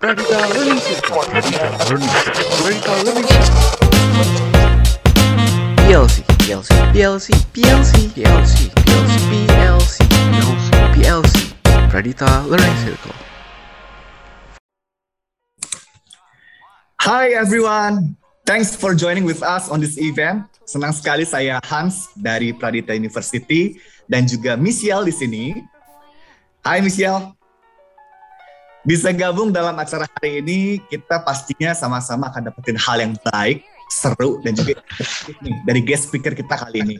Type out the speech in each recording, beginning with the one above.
Learning Circle. PLC, PLC, PLC, PLC, PLC, PLC, PLC, PLC, PLC. Radita Learning Circle. Hi everyone, thanks for joining with us on this event. Senang sekali saya Hans dari Pradita University dan juga Michelle di sini. Hai Michelle. Bisa gabung dalam acara hari ini, kita pastinya sama-sama akan dapetin hal yang baik, seru, dan juga dari guest speaker kita kali ini.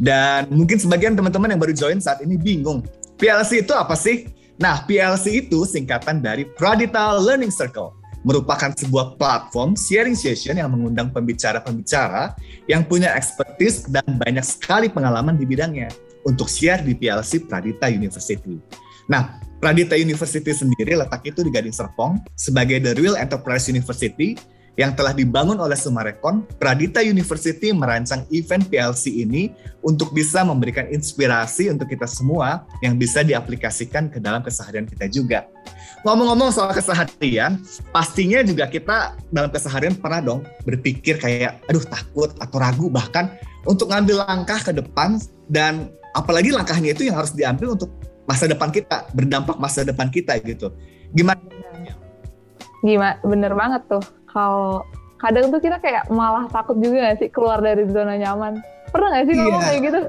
Dan mungkin sebagian teman-teman yang baru join saat ini bingung, PLC itu apa sih? Nah, PLC itu singkatan dari Pradita Learning Circle merupakan sebuah platform sharing session yang mengundang pembicara-pembicara yang punya expertise dan banyak sekali pengalaman di bidangnya untuk share di PLC Pradita University. Nah, Pradita University sendiri letak itu di Gading Serpong sebagai The Real Enterprise University yang telah dibangun oleh Sumarekon, Pradita University merancang event PLC ini untuk bisa memberikan inspirasi untuk kita semua yang bisa diaplikasikan ke dalam keseharian kita juga. Ngomong-ngomong soal keseharian, pastinya juga kita dalam keseharian pernah dong berpikir kayak, aduh takut atau ragu bahkan untuk ngambil langkah ke depan dan apalagi langkahnya itu yang harus diambil untuk masa depan kita, berdampak masa depan kita gitu. Gimana? Gimana? Bener banget tuh. Kalau kadang tuh kita kayak malah takut juga gak sih keluar dari zona nyaman. Pernah gak sih ngomong kayak gitu?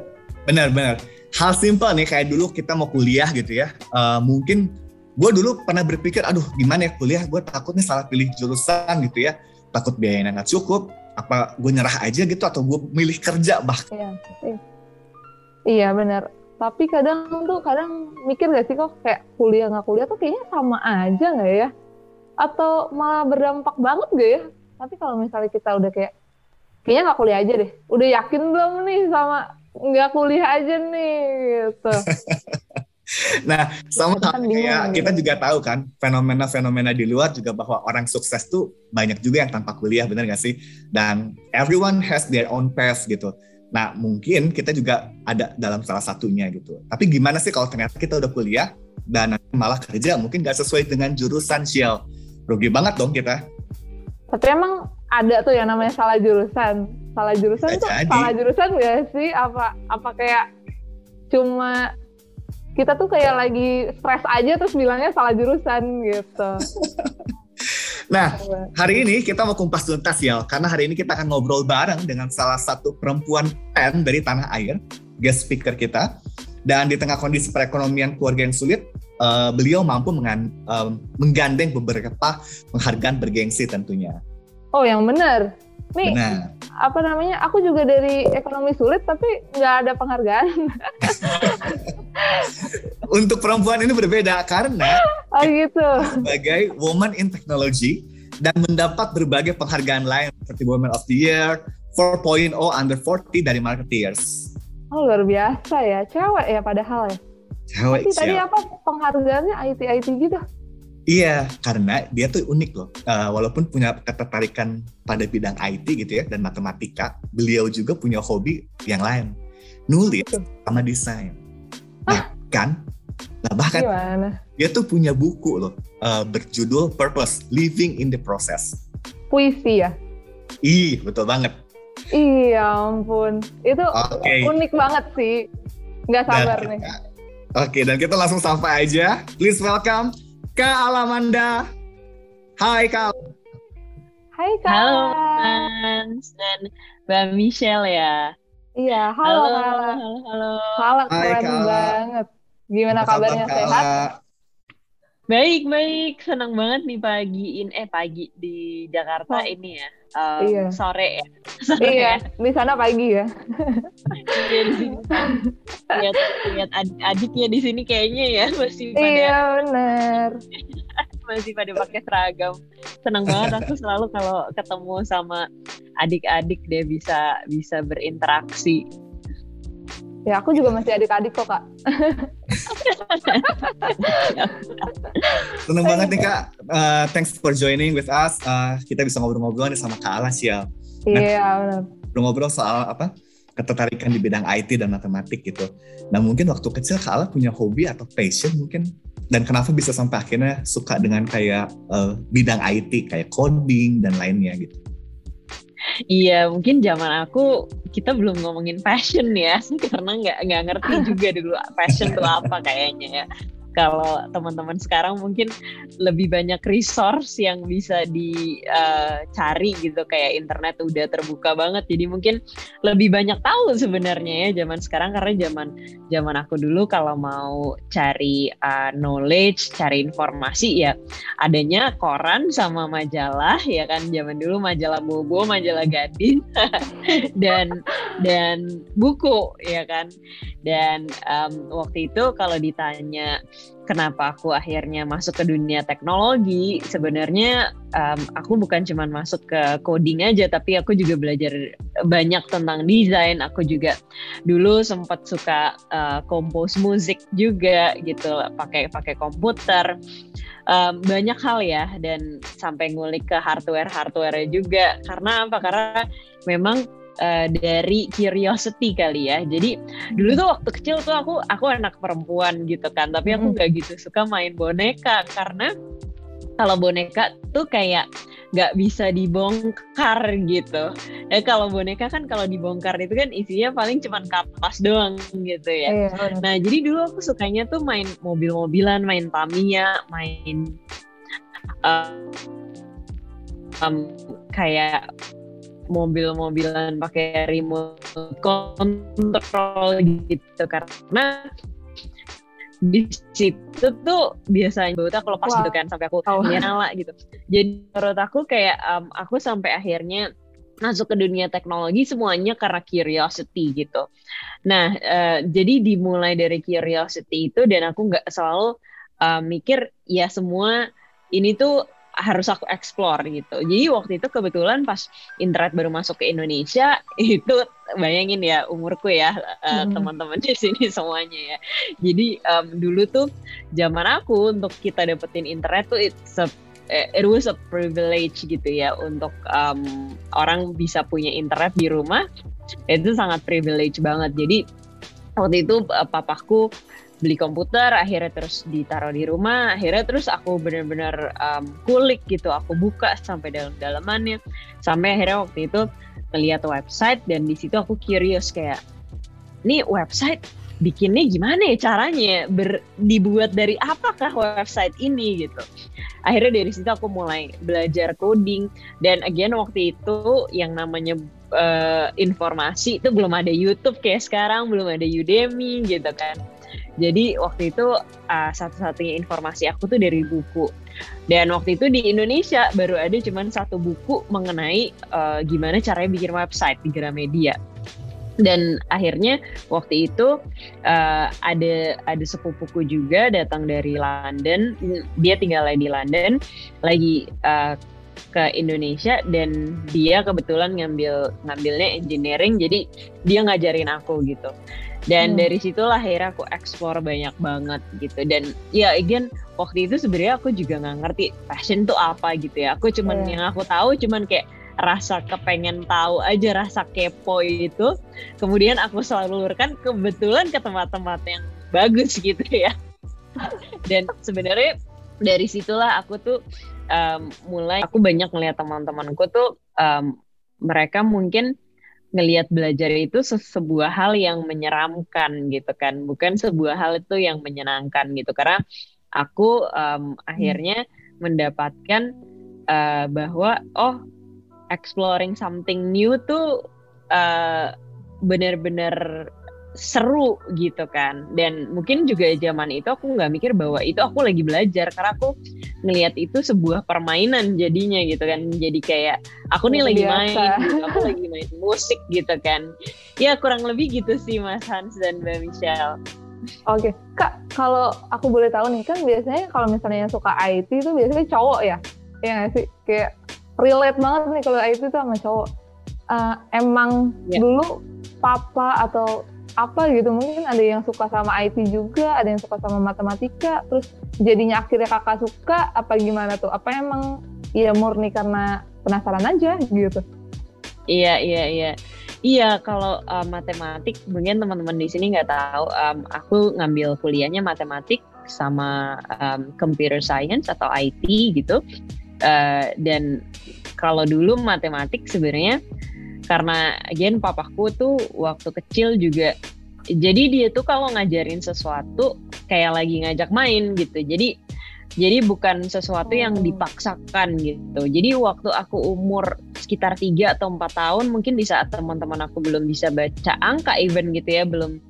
Benar-benar. Hal simpel nih kayak dulu kita mau kuliah gitu ya. Eh, mungkin gue dulu pernah berpikir, aduh gimana ya kuliah? Gue takutnya salah pilih jurusan gitu ya. Takut biayanya nggak cukup. Apa gue nyerah aja gitu atau gue milih kerja bahkan. Iya. Iya, iya bener. Tapi kadang tuh kadang mikir gak sih kok kayak kuliah nggak kuliah tuh kayaknya sama aja nggak ya? Atau malah berdampak banget gak ya? Tapi kalau misalnya kita udah kayak kayaknya nggak kuliah aja deh. Udah yakin belum nih sama nggak kuliah aja nih gitu. Nah, sama Kan kayak kita juga tahu kan fenomena-fenomena di luar juga bahwa orang sukses tuh banyak juga yang tanpa kuliah, bener gak sih? Dan everyone has their own path gitu. Nah, mungkin kita juga ada dalam salah satunya gitu. Tapi gimana sih kalau ternyata kita udah kuliah dan malah kerja mungkin gak sesuai dengan jurusan Shell. Rugi banget dong kita. Tapi emang ada tuh yang namanya salah jurusan. Salah jurusan Bisa tuh jadi. salah jurusan gak sih? Apa apa kayak cuma kita tuh kayak lagi stres aja terus bilangnya salah jurusan gitu. Nah, hari ini kita mau kumpas tuntas ya, karena hari ini kita akan ngobrol bareng dengan salah satu perempuan pen dari tanah air, guest speaker kita. Dan di tengah kondisi perekonomian keluarga yang sulit, eh, beliau mampu mengan- em, menggandeng beberapa penghargaan bergengsi tentunya. Oh yang bener. Nih Benar. apa namanya? Aku juga dari ekonomi sulit tapi nggak ada penghargaan. Untuk perempuan ini berbeda karena Oh gitu. sebagai woman in technology dan mendapat berbagai penghargaan lain seperti Woman of the Year, 4.0 under 40 dari marketeers. Oh luar biasa ya. Cewek ya padahal ya. Cewek, Tapi tadi siap. apa penghargaannya IT IT gitu. Iya, karena dia tuh unik loh. Eh, walaupun punya ketertarikan pada bidang IT gitu ya dan matematika, beliau juga punya hobi yang lain, nulis sama desain. Bahkan, nah bahkan Gimana? dia tuh punya buku loh eh, berjudul Purpose: Living in the Process. Puisi ya. Ih, betul banget. Iya ampun. Itu Oke. unik banget sih. Nggak sabar Dan nih. Oke, dan kita langsung sampai aja. Please welcome Kak Alamanda. Hai Kak. Hai Kak. Halo Hans dan Mbak Michelle ya. Iya, halo, halo, Kak. halo, halo. Halo, Hai, keren Kak. banget. Gimana Apa kabar, kabarnya? Kak? Sehat? Baik, baik. Senang banget nih pagiin, eh pagi di Jakarta Oh. ini ya. Um, Iya. Sore ya. Sore Iya, ya. di sana pagi ya. Iya. Lihat, lihat ad- adiknya di sini kayaknya ya masih pada Iya, bener. masih pada pakai seragam. Senang banget aku selalu kalau ketemu sama adik-adik dia bisa bisa berinteraksi. Ya, aku juga masih adik-adik kok, Kak. Seneng banget nih Kak. Eh, thanks for joining with us. Eh, kita bisa ngobrol-ngobrol nih sama Kak Alas ya. Iya, bener. Ngobrol soal apa? ketertarikan di bidang IT dan matematik gitu. Nah mungkin waktu kecil Kak Ala punya hobi atau passion mungkin dan kenapa bisa sampai akhirnya suka dengan kayak uh, bidang IT kayak coding dan lainnya gitu. Iya, mungkin zaman aku kita belum ngomongin fashion ya, karena nggak nggak ngerti juga dulu fashion itu apa kayaknya ya kalau teman-teman sekarang mungkin lebih banyak resource yang bisa dicari uh, gitu. Kayak internet udah terbuka banget. Jadi mungkin lebih banyak tahu sebenarnya ya zaman sekarang. Karena zaman zaman aku dulu kalau mau cari uh, knowledge cari informasi ya adanya koran sama majalah ya kan? Zaman dulu majalah Bobo majalah Gadin dan dan buku ya kan? Dan um, waktu itu kalau ditanya kenapa aku akhirnya masuk ke dunia teknologi. Sebenarnya um, aku bukan cuma masuk ke coding aja tapi aku juga belajar banyak tentang desain. Aku juga dulu sempat suka uh, compose musik juga gitu pakai pakai komputer. Um, banyak hal ya dan sampai ngulik ke hardware hardware juga. Karena apa? Karena memang uh, dari curiosity kali ya. Jadi dulu tuh waktu kecil tuh aku aku anak perempuan gitu kan, tapi aku gak gitu suka main boneka karena kalau boneka tuh kayak nggak bisa dibongkar gitu. Ya kalau boneka kan kalau dibongkar itu kan isinya paling cuma kapas doang gitu ya. Iya, nah jadi dulu aku sukanya tuh main mobil-mobilan, main Tamiya, main uh, um, kayak mobil-mobilan pakai remote control gitu karena di situ tuh biasanya menurut aku lepas gitu kan sampai aku oh. nyala gitu. Jadi menurut aku kayak um, aku sampai akhirnya masuk ke dunia teknologi semuanya karena curiosity gitu. Nah, uh, jadi dimulai dari curiosity itu dan aku nggak selalu uh, mikir ya semua ini tuh harus aku explore gitu. Jadi waktu itu kebetulan pas internet baru masuk ke Indonesia itu bayangin ya umurku ya hmm. teman-teman di sini semuanya ya. Jadi um, dulu tuh zaman aku untuk kita dapetin internet tuh it's a, eh, it was a privilege gitu ya untuk um, orang bisa punya internet di rumah itu sangat privilege banget. Jadi waktu itu uh, papaku beli komputer akhirnya terus ditaruh di rumah akhirnya terus aku benar-benar um, kulik gitu aku buka sampai dalam dalamannya sampai akhirnya waktu itu melihat website dan di situ aku curious kayak ini website bikinnya gimana ya caranya? Ber, dibuat dari apakah website ini? gitu. Akhirnya dari situ aku mulai belajar coding dan again waktu itu yang namanya uh, informasi itu belum ada YouTube kayak sekarang belum ada Udemy gitu kan jadi waktu itu uh, satu-satunya informasi aku tuh dari buku. Dan waktu itu di Indonesia baru ada cuman satu buku mengenai uh, gimana caranya bikin website di Gramedia. Dan akhirnya waktu itu uh, ada ada sepupuku juga datang dari London. Dia tinggal di London, lagi uh, ke Indonesia dan dia kebetulan ngambil ngambilnya engineering jadi dia ngajarin aku gitu dan hmm. dari situlah akhirnya aku explore banyak banget gitu dan ya again waktu itu sebenarnya aku juga nggak ngerti fashion tuh apa gitu ya aku cuman yeah. yang aku tahu cuman kayak rasa kepengen tahu aja rasa kepo itu kemudian aku selalu lurkan kebetulan ke tempat-tempat yang bagus gitu ya dan sebenarnya dari situlah aku tuh um, mulai aku banyak melihat teman-temanku tuh um, mereka mungkin ngelihat belajar itu sebuah hal yang menyeramkan gitu kan. Bukan sebuah hal itu yang menyenangkan gitu. Karena aku um, akhirnya mendapatkan uh, bahwa oh exploring something new tuh uh, benar-benar seru gitu kan dan mungkin juga zaman itu aku nggak mikir bahwa itu aku lagi belajar karena aku ngelihat itu sebuah permainan jadinya gitu kan jadi kayak aku nih lagi main gitu, aku lagi main musik gitu kan ya kurang lebih gitu sih Mas Hans dan Mbak Michelle Oke, Kak, kalau aku boleh tahu nih, kan biasanya kalau misalnya yang suka IT itu biasanya cowok ya? Ya nggak sih? Kayak relate banget nih kalau IT itu sama cowok. Uh, emang ya. dulu papa atau apa gitu mungkin ada yang suka sama IT juga ada yang suka sama matematika terus jadinya akhirnya kakak suka apa gimana tuh apa emang ya murni karena penasaran aja gitu iya iya iya Iya, kalau uh, matematik mungkin teman-teman di sini nggak tahu. Um, aku ngambil kuliahnya matematik sama um, computer science atau IT gitu. Uh, dan kalau dulu matematik sebenarnya karena again papaku tuh waktu kecil juga jadi dia tuh kalau ngajarin sesuatu kayak lagi ngajak main gitu. Jadi jadi bukan sesuatu yang oh. dipaksakan gitu. Jadi waktu aku umur sekitar 3 atau 4 tahun mungkin di saat teman-teman aku belum bisa baca angka even gitu ya, belum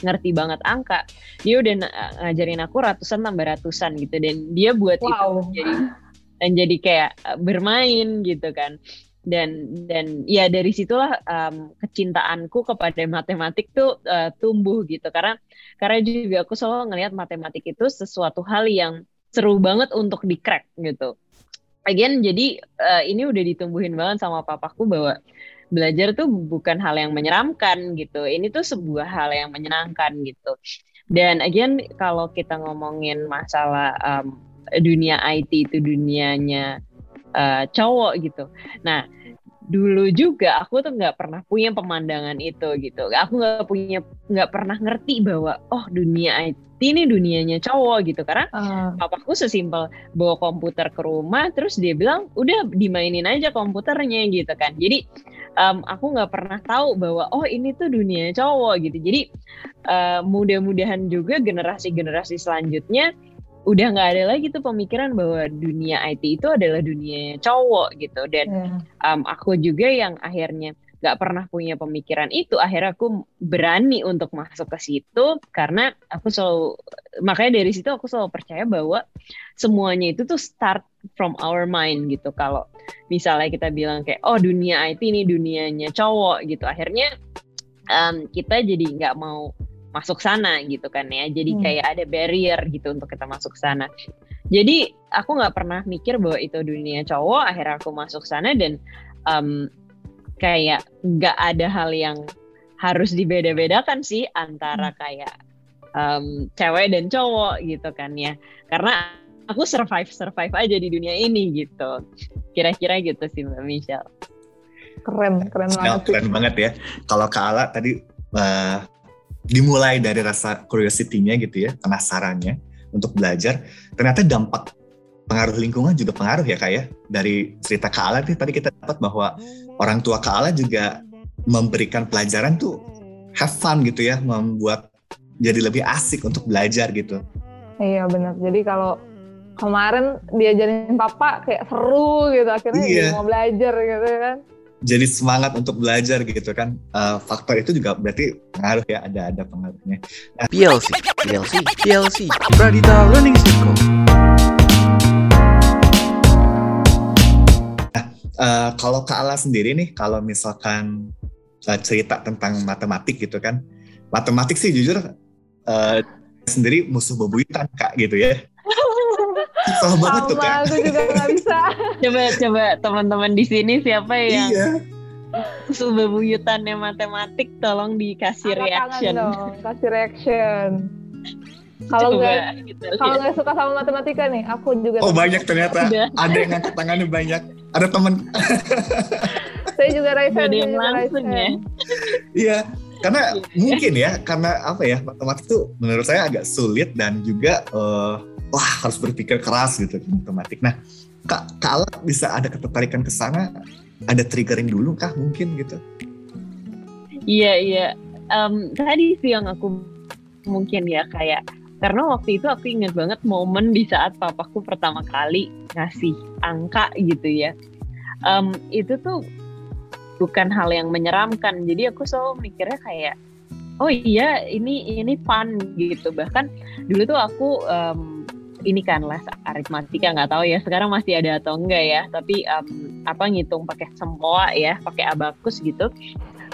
ngerti banget angka. Dia udah ngajarin aku ratusan tambah ratusan gitu dan dia buat wow. itu jadi dan jadi kayak eh, bermain gitu kan. Dan dan ya dari situlah um, kecintaanku kepada matematik tuh uh, tumbuh gitu karena karena juga aku selalu ngelihat matematik itu sesuatu hal yang seru banget untuk di crack gitu. Again, jadi uh, ini udah ditumbuhin banget sama papaku bahwa belajar tuh bukan hal yang menyeramkan gitu. Ini tuh sebuah hal yang menyenangkan gitu. Dan again, kalau kita ngomongin masalah um, dunia IT itu dunianya uh, cowok gitu. Nah, dulu juga aku tuh nggak pernah punya pemandangan itu gitu. Aku nggak punya nggak pernah ngerti bahwa oh dunia IT ini dunianya cowok gitu karena uh. papaku sesimpel bawa komputer ke rumah terus dia bilang udah dimainin aja komputernya gitu kan. Jadi um, aku nggak pernah tahu bahwa oh ini tuh dunia cowok gitu. Jadi uh, mudah-mudahan juga generasi-generasi selanjutnya udah nggak ada lagi tuh pemikiran bahwa dunia IT itu adalah dunia cowok gitu dan yeah. um, aku juga yang akhirnya nggak pernah punya pemikiran itu akhirnya aku berani untuk masuk ke situ karena aku selalu makanya dari situ aku selalu percaya bahwa semuanya itu tuh start from our mind gitu kalau misalnya kita bilang kayak oh dunia IT ini dunianya cowok gitu akhirnya um, kita jadi nggak mau masuk sana gitu kan ya. Jadi hmm. kayak ada barrier gitu untuk kita masuk sana. Jadi aku nggak pernah mikir bahwa itu dunia cowok akhirnya aku masuk sana dan um, kayak nggak ada hal yang harus dibeda-bedakan sih antara hmm. kayak um, cewek dan cowok gitu kan ya. Karena aku survive survive aja di dunia ini gitu. Kira-kira gitu sih mbak Michelle. Keren keren banget keren banget ya. Kalau Kak Ala tadi uh, dimulai dari rasa curiosity-nya gitu ya, penasarannya untuk belajar. Ternyata dampak pengaruh lingkungan juga pengaruh ya kak ya. Dari cerita Kak Ala tadi kita dapat bahwa orang tua Kak Ala juga memberikan pelajaran tuh have fun gitu ya, membuat jadi lebih asik untuk belajar gitu. Iya benar. Jadi kalau kemarin diajarin papa kayak seru gitu, akhirnya iya. mau belajar gitu kan jadi semangat untuk belajar gitu kan. Uh, faktor itu juga berarti pengaruh ya ada ada pengaruhnya. Nah, PLC PLC PLC Pradita Learning Circle. Nah uh, kalau Kak Ala sendiri nih kalau misalkan uh, cerita tentang matematik gitu kan. Matematik sih jujur uh, sendiri musuh bebuyutan kak gitu ya Susah banget tuh kan. Aku juga gak bisa. coba coba teman-teman di sini siapa yang iya. bebuyutannya matematik tolong dikasih Angkat reaction. dong, kasih reaction. Kalau nggak gitu, kalau nggak suka sama matematika nih, aku juga. Oh banyak ternyata. Udah. Ada yang ngangkat tangannya banyak. Ada teman. saya juga raise hand. langsung ya. Iya, karena mungkin ya, karena apa ya matematik tuh menurut saya agak sulit dan juga uh, wah harus berpikir keras gitu matematik. Nah, Kak, kalau bisa ada ketertarikan ke sana, ada triggering dulu kah mungkin gitu? Iya iya. Um, tadi sih yang aku mungkin ya kayak karena waktu itu aku ingat banget momen di saat papaku pertama kali ngasih angka gitu ya. Um, itu tuh bukan hal yang menyeramkan. Jadi aku selalu mikirnya kayak oh iya ini ini fun gitu. Bahkan dulu tuh aku um, ini kan les aritmatika nggak tahu ya sekarang masih ada atau enggak ya tapi um, apa ngitung pakai sempoa ya pakai abakus gitu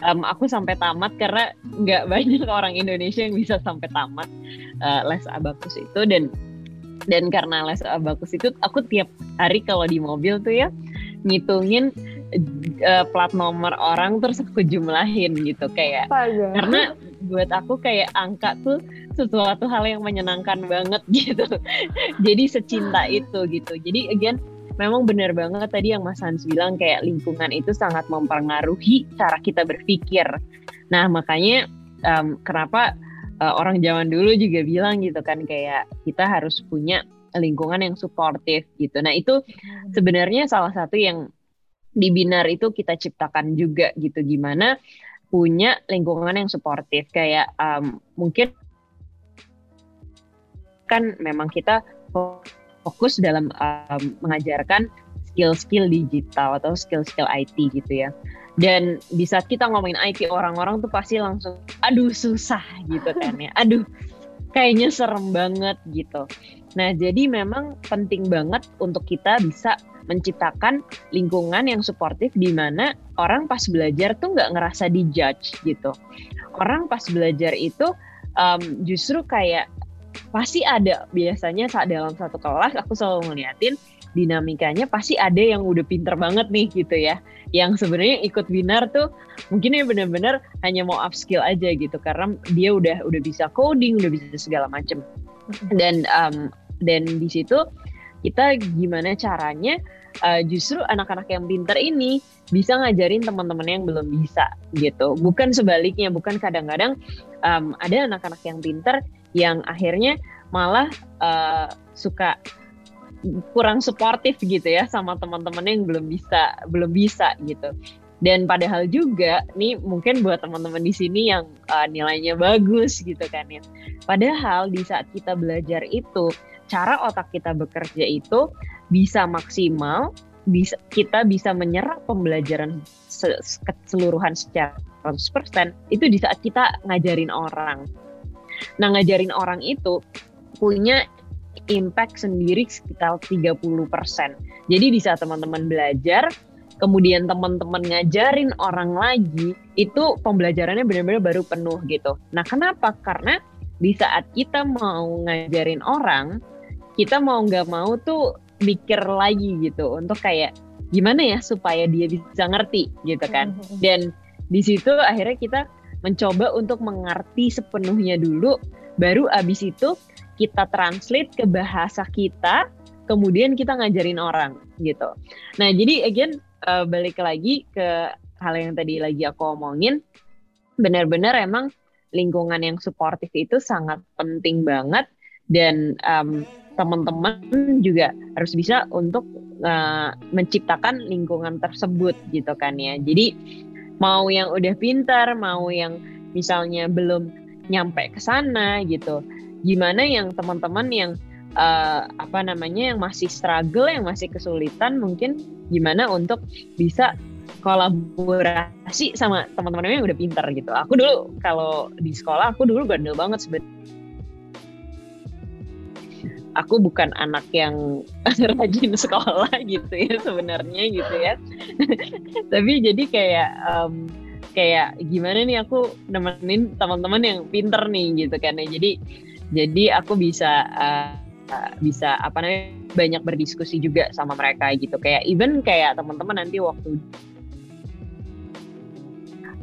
um, aku sampai tamat karena nggak banyak orang Indonesia yang bisa sampai tamat uh, les abakus itu dan dan karena les abakus itu aku tiap hari kalau di mobil tuh ya ngitungin uh, plat nomor orang terus aku jumlahin gitu kayak Astaga. karena buat aku kayak angka tuh sesuatu hal yang menyenangkan banget gitu jadi secinta itu gitu jadi again memang benar banget tadi yang Mas Hans bilang kayak lingkungan itu sangat mempengaruhi cara kita berpikir. Nah makanya um, kenapa uh, orang zaman dulu juga bilang gitu kan kayak kita harus punya lingkungan yang suportif gitu. Nah itu sebenarnya salah satu yang di binar itu kita ciptakan juga gitu gimana punya lingkungan yang suportif kayak um, mungkin kan memang kita fokus dalam um, mengajarkan skill-skill digital atau skill-skill IT gitu ya. Dan di saat kita ngomongin IT orang-orang tuh pasti langsung aduh susah gitu kan ya. Aduh kayaknya serem banget gitu. Nah, jadi memang penting banget untuk kita bisa menciptakan lingkungan yang suportif di mana orang pas belajar tuh nggak ngerasa dijudge gitu. Orang pas belajar itu um, justru kayak pasti ada biasanya saat dalam satu kelas aku selalu ngeliatin dinamikanya pasti ada yang udah pinter banget nih gitu ya. Yang sebenarnya ikut binar tuh mungkin ya benar-benar hanya mau upskill aja gitu karena dia udah udah bisa coding udah bisa segala macem. Dan um, dan di situ kita gimana caranya uh, justru anak-anak yang pinter ini bisa ngajarin teman-teman yang belum bisa gitu. Bukan sebaliknya bukan kadang-kadang um, ada anak-anak yang pinter yang akhirnya malah uh, suka kurang suportif gitu ya sama teman-teman yang belum bisa belum bisa gitu. Dan padahal juga nih mungkin buat teman-teman di sini yang uh, nilainya bagus gitu kan ya. Padahal di saat kita belajar itu cara otak kita bekerja itu bisa maksimal bisa kita bisa menyerap pembelajaran keseluruhan secara 100% itu di saat kita ngajarin orang Nah, ngajarin orang itu punya impact sendiri sekitar 30%. Jadi di saat teman-teman belajar, kemudian teman-teman ngajarin orang lagi, itu pembelajarannya benar-benar baru penuh gitu. Nah, kenapa? Karena di saat kita mau ngajarin orang, kita mau nggak mau tuh mikir lagi gitu untuk kayak gimana ya supaya dia bisa ngerti gitu kan. Mm-hmm. Dan di situ akhirnya kita mencoba untuk mengerti sepenuhnya dulu baru abis itu kita translate ke bahasa kita kemudian kita ngajarin orang gitu nah jadi again uh, balik lagi ke hal yang tadi lagi aku omongin benar-benar emang lingkungan yang suportif itu sangat penting banget dan um, teman-teman juga harus bisa untuk uh, menciptakan lingkungan tersebut gitu kan ya jadi mau yang udah pintar, mau yang misalnya belum nyampe ke sana gitu. Gimana yang teman-teman yang uh, apa namanya yang masih struggle, yang masih kesulitan mungkin gimana untuk bisa kolaborasi sama teman-teman yang udah pintar gitu. Aku dulu kalau di sekolah aku dulu bandel banget sebenarnya aku bukan anak yang rajin sekolah gitu ya sebenarnya gitu ya. Tapi jadi kayak um, kayak gimana nih aku nemenin teman-teman yang pinter nih gitu kan ya. Jadi jadi aku bisa uh, bisa apa namanya banyak berdiskusi juga sama mereka gitu. Kayak even kayak teman-teman nanti waktu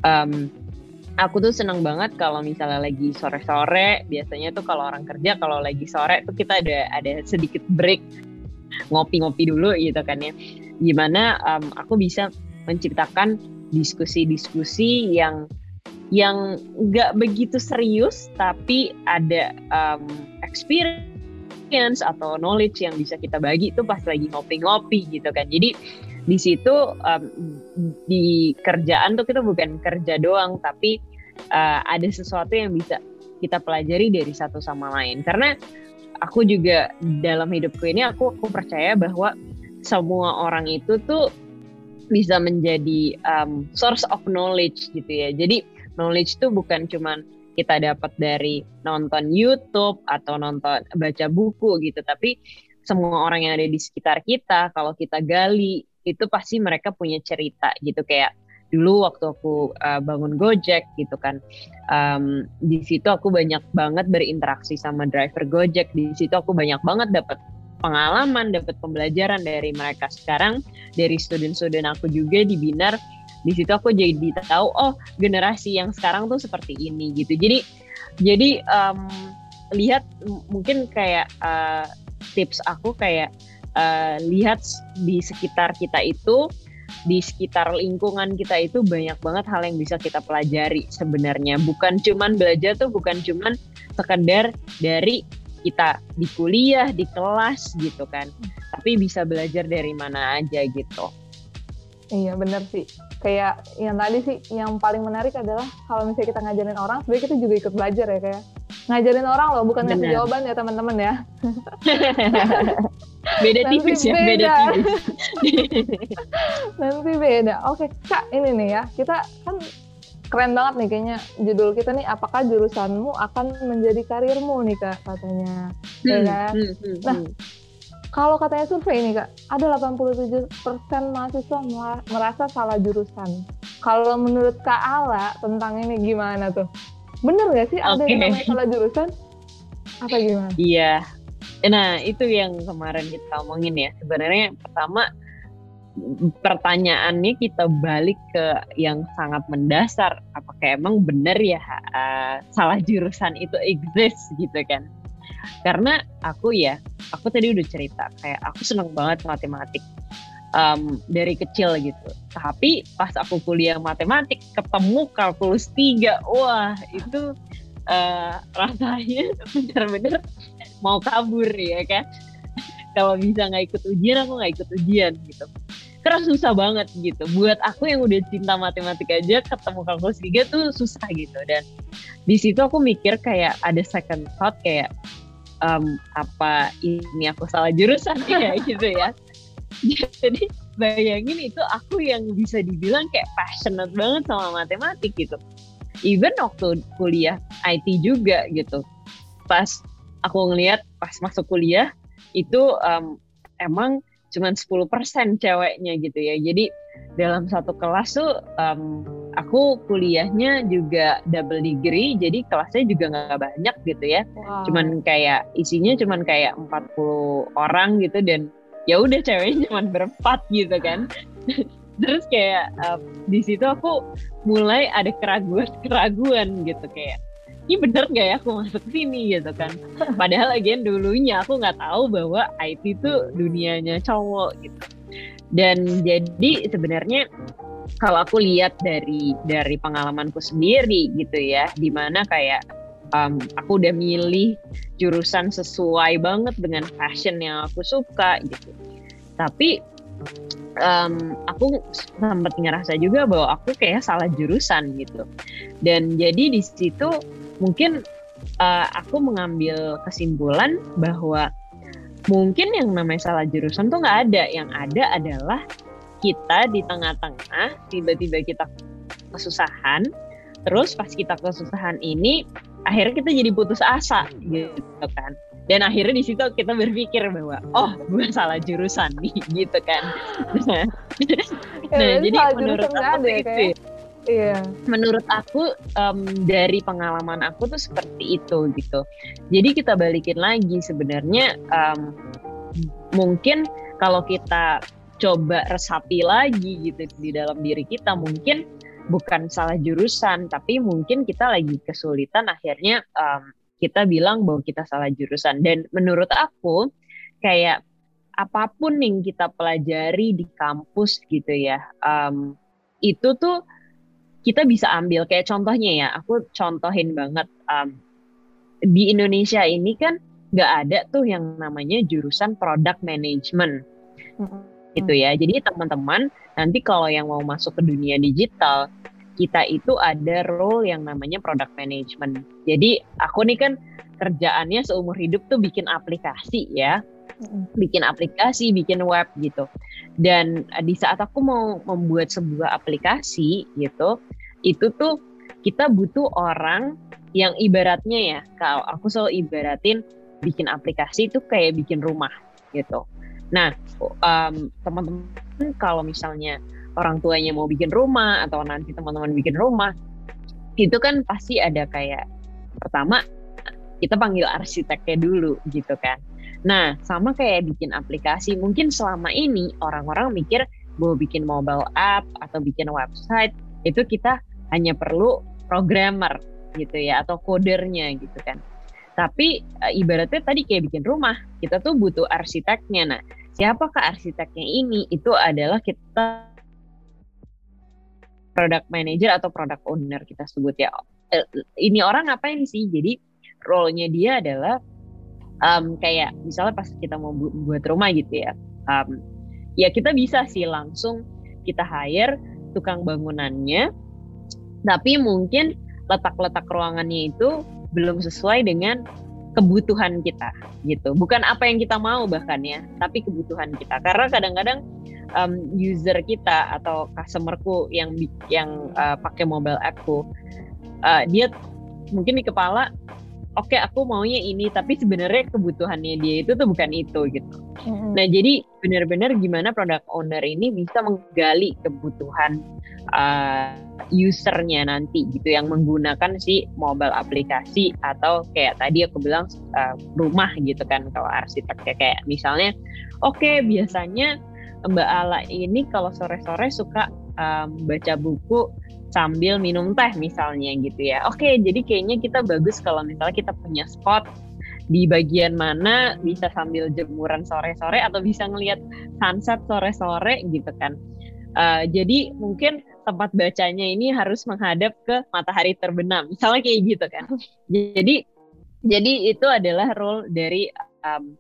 um, aku tuh seneng banget kalau misalnya lagi sore-sore biasanya tuh kalau orang kerja kalau lagi sore tuh kita ada ada sedikit break. Ngopi-ngopi dulu gitu kan ya. Gimana um, aku bisa menciptakan diskusi-diskusi yang yang nggak begitu serius tapi ada um, experience atau knowledge yang bisa kita bagi itu pas lagi ngopi-ngopi gitu kan. Jadi di situ um, di kerjaan tuh kita bukan kerja doang tapi uh, ada sesuatu yang bisa kita pelajari dari satu sama lain. Karena aku juga dalam hidupku ini aku aku percaya bahwa semua orang itu tuh bisa menjadi um, source of knowledge gitu ya. Jadi knowledge tuh bukan cuman kita dapat dari nonton YouTube atau nonton baca buku gitu tapi semua orang yang ada di sekitar kita kalau kita gali itu pasti mereka punya cerita gitu. Kayak dulu waktu aku uh, bangun Gojek gitu kan um, di situ aku banyak banget berinteraksi sama driver Gojek. Di situ aku banyak banget dapat pengalaman dapat pembelajaran dari mereka. Sekarang dari student-student aku juga di binar di situ aku jadi tahu oh generasi yang sekarang tuh seperti ini gitu. Jadi jadi um, lihat mungkin kayak uh, tips aku kayak uh, lihat di sekitar kita itu di sekitar lingkungan kita itu banyak banget hal yang bisa kita pelajari sebenarnya. Bukan cuman belajar tuh bukan cuman sekedar dari kita di kuliah di kelas gitu kan. Tapi bisa belajar dari mana aja gitu. Iya bener sih. Kayak yang tadi sih yang paling menarik adalah kalau misalnya kita ngajarin orang sebenarnya kita juga ikut belajar ya kayak ngajarin orang loh bukan ngasih jawaban ya teman-teman ya beda tipis ya beda, tipis nanti beda oke kak ini nih ya kita kan keren banget nih kayaknya judul kita nih apakah jurusanmu akan menjadi karirmu nih kak katanya ya hmm, ya kan hmm, hmm, nah hmm kalau katanya survei ini kak, ada 87% mahasiswa merasa salah jurusan. Kalau menurut Kak Ala tentang ini gimana tuh? Bener gak sih ada okay. yang salah jurusan? Apa gimana? Iya. Nah itu yang kemarin kita omongin ya. Sebenarnya pertama pertanyaannya kita balik ke yang sangat mendasar. Apakah emang benar ya uh, salah jurusan itu exist gitu kan? karena aku ya aku tadi udah cerita kayak aku seneng banget matematik um, dari kecil gitu tapi pas aku kuliah matematik ketemu kalkulus tiga wah itu uh, rasanya bener-bener mau kabur ya kan? Kalau bisa nggak ikut ujian aku nggak ikut ujian gitu. Karena susah banget gitu. Buat aku yang udah cinta matematik aja ketemu kalkulus tiga tuh susah gitu. Dan di situ aku mikir kayak ada second thought kayak um, apa ini aku salah jurusan ya gitu ya. Jadi bayangin itu aku yang bisa dibilang kayak passionate banget sama matematik gitu. Even waktu kuliah IT juga gitu. Pas aku ngelihat pas masuk kuliah itu um, emang cuma 10% ceweknya gitu ya. Jadi dalam satu kelas tuh um, aku kuliahnya juga double degree jadi kelasnya juga nggak banyak gitu ya. Wow. cuman kayak isinya cuman kayak 40 orang gitu dan ya udah ceweknya cuman berempat gitu kan. Terus kayak um, di situ aku mulai ada keraguan keraguan gitu kayak ini bener gak ya aku masuk sini gitu kan. Padahal lagi dulunya aku nggak tahu bahwa IT itu dunianya cowok gitu. Dan jadi sebenarnya kalau aku lihat dari dari pengalamanku sendiri gitu ya di mana kayak um, aku udah milih jurusan sesuai banget dengan passion yang aku suka gitu. Tapi um, aku sempat ngerasa juga bahwa aku kayak salah jurusan gitu. Dan jadi di situ mungkin uh, aku mengambil kesimpulan bahwa mungkin yang namanya salah jurusan tuh nggak ada. Yang ada adalah kita di tengah-tengah tiba-tiba kita kesusahan terus pas kita kesusahan ini akhirnya kita jadi putus asa gitu kan. Dan akhirnya di situ kita berpikir bahwa oh gue salah jurusan nih gitu kan. Nah, ya, nah jadi menurut aku itu Iya. Menurut aku um, dari pengalaman aku tuh seperti itu gitu. Jadi kita balikin lagi sebenarnya um, mungkin kalau kita coba resapi lagi gitu di dalam diri kita mungkin bukan salah jurusan tapi mungkin kita lagi kesulitan akhirnya um, kita bilang bahwa kita salah jurusan dan menurut aku kayak apa pun yang kita pelajari di kampus gitu ya um, itu tuh kita bisa ambil. Kayak contohnya ya aku contohin banget um, di Indonesia ini kan nggak ada tuh yang namanya jurusan product management. Mm-hmm. gitu ya. Jadi teman-teman nanti kalau yang mau masuk ke dunia digital kita itu ada role yang namanya product management jadi aku nih kan kerjaannya seumur hidup tuh bikin aplikasi ya bikin aplikasi, bikin web gitu. Dan eh, di saat aku mau membuat sebuah aplikasi gitu, itu tuh kita butuh orang yang ibaratnya ya, kalau aku selalu ibaratin bikin aplikasi itu kayak bikin rumah gitu. Nah, um, teman-teman kalau misalnya orang tuanya mau bikin rumah atau nanti teman-teman bikin rumah, itu kan pasti ada kayak pertama kita panggil arsiteknya dulu gitu kan. Nah, sama kayak bikin aplikasi, mungkin selama ini orang-orang mikir bahwa bikin mobile app atau bikin website itu kita hanya perlu programmer gitu ya atau kodernya gitu kan. Tapi e, ibaratnya tadi kayak bikin rumah, kita tuh butuh arsiteknya. Nah, siapakah arsiteknya ini? Itu adalah kita product manager atau product owner kita sebut ya. Eh, ini orang ngapain sih? Jadi role-nya dia adalah um, kayak misalnya pas kita mau bu buat rumah gitu ya. Um, ya kita bisa sih langsung kita hire tukang bangunannya. Tapi mungkin letak-letak ruangannya itu belum sesuai dengan kebutuhan kita gitu. Bukan apa yang kita mau bahkan ya, tapi kebutuhan kita. Karena kadang-kadang um, user kita atau customerku yang yang uh, pakai mobile appku uh, dia mungkin di kepala oke okay, aku maunya ini tapi sebenarnya kebutuhannya dia itu tuh bukan itu gitu mm-hmm. nah jadi benar-benar gimana product owner ini bisa menggali kebutuhan uh, usernya nanti gitu yang menggunakan si mobile aplikasi atau kayak tadi aku bilang uh, rumah gitu kan kalau arsitek kayak misalnya oke okay, biasanya Mbak Ala ini kalau sore-sore suka um, baca buku sambil minum teh misalnya gitu ya. Oke, jadi kayaknya kita bagus kalau misalnya kita punya spot di bagian mana bisa sambil jemuran sore-sore atau bisa ngelihat sunset sore-sore gitu kan. Uh, jadi mungkin tempat bacanya ini harus menghadap ke matahari terbenam, misalnya kayak gitu kan. Jadi jadi itu adalah role dari um,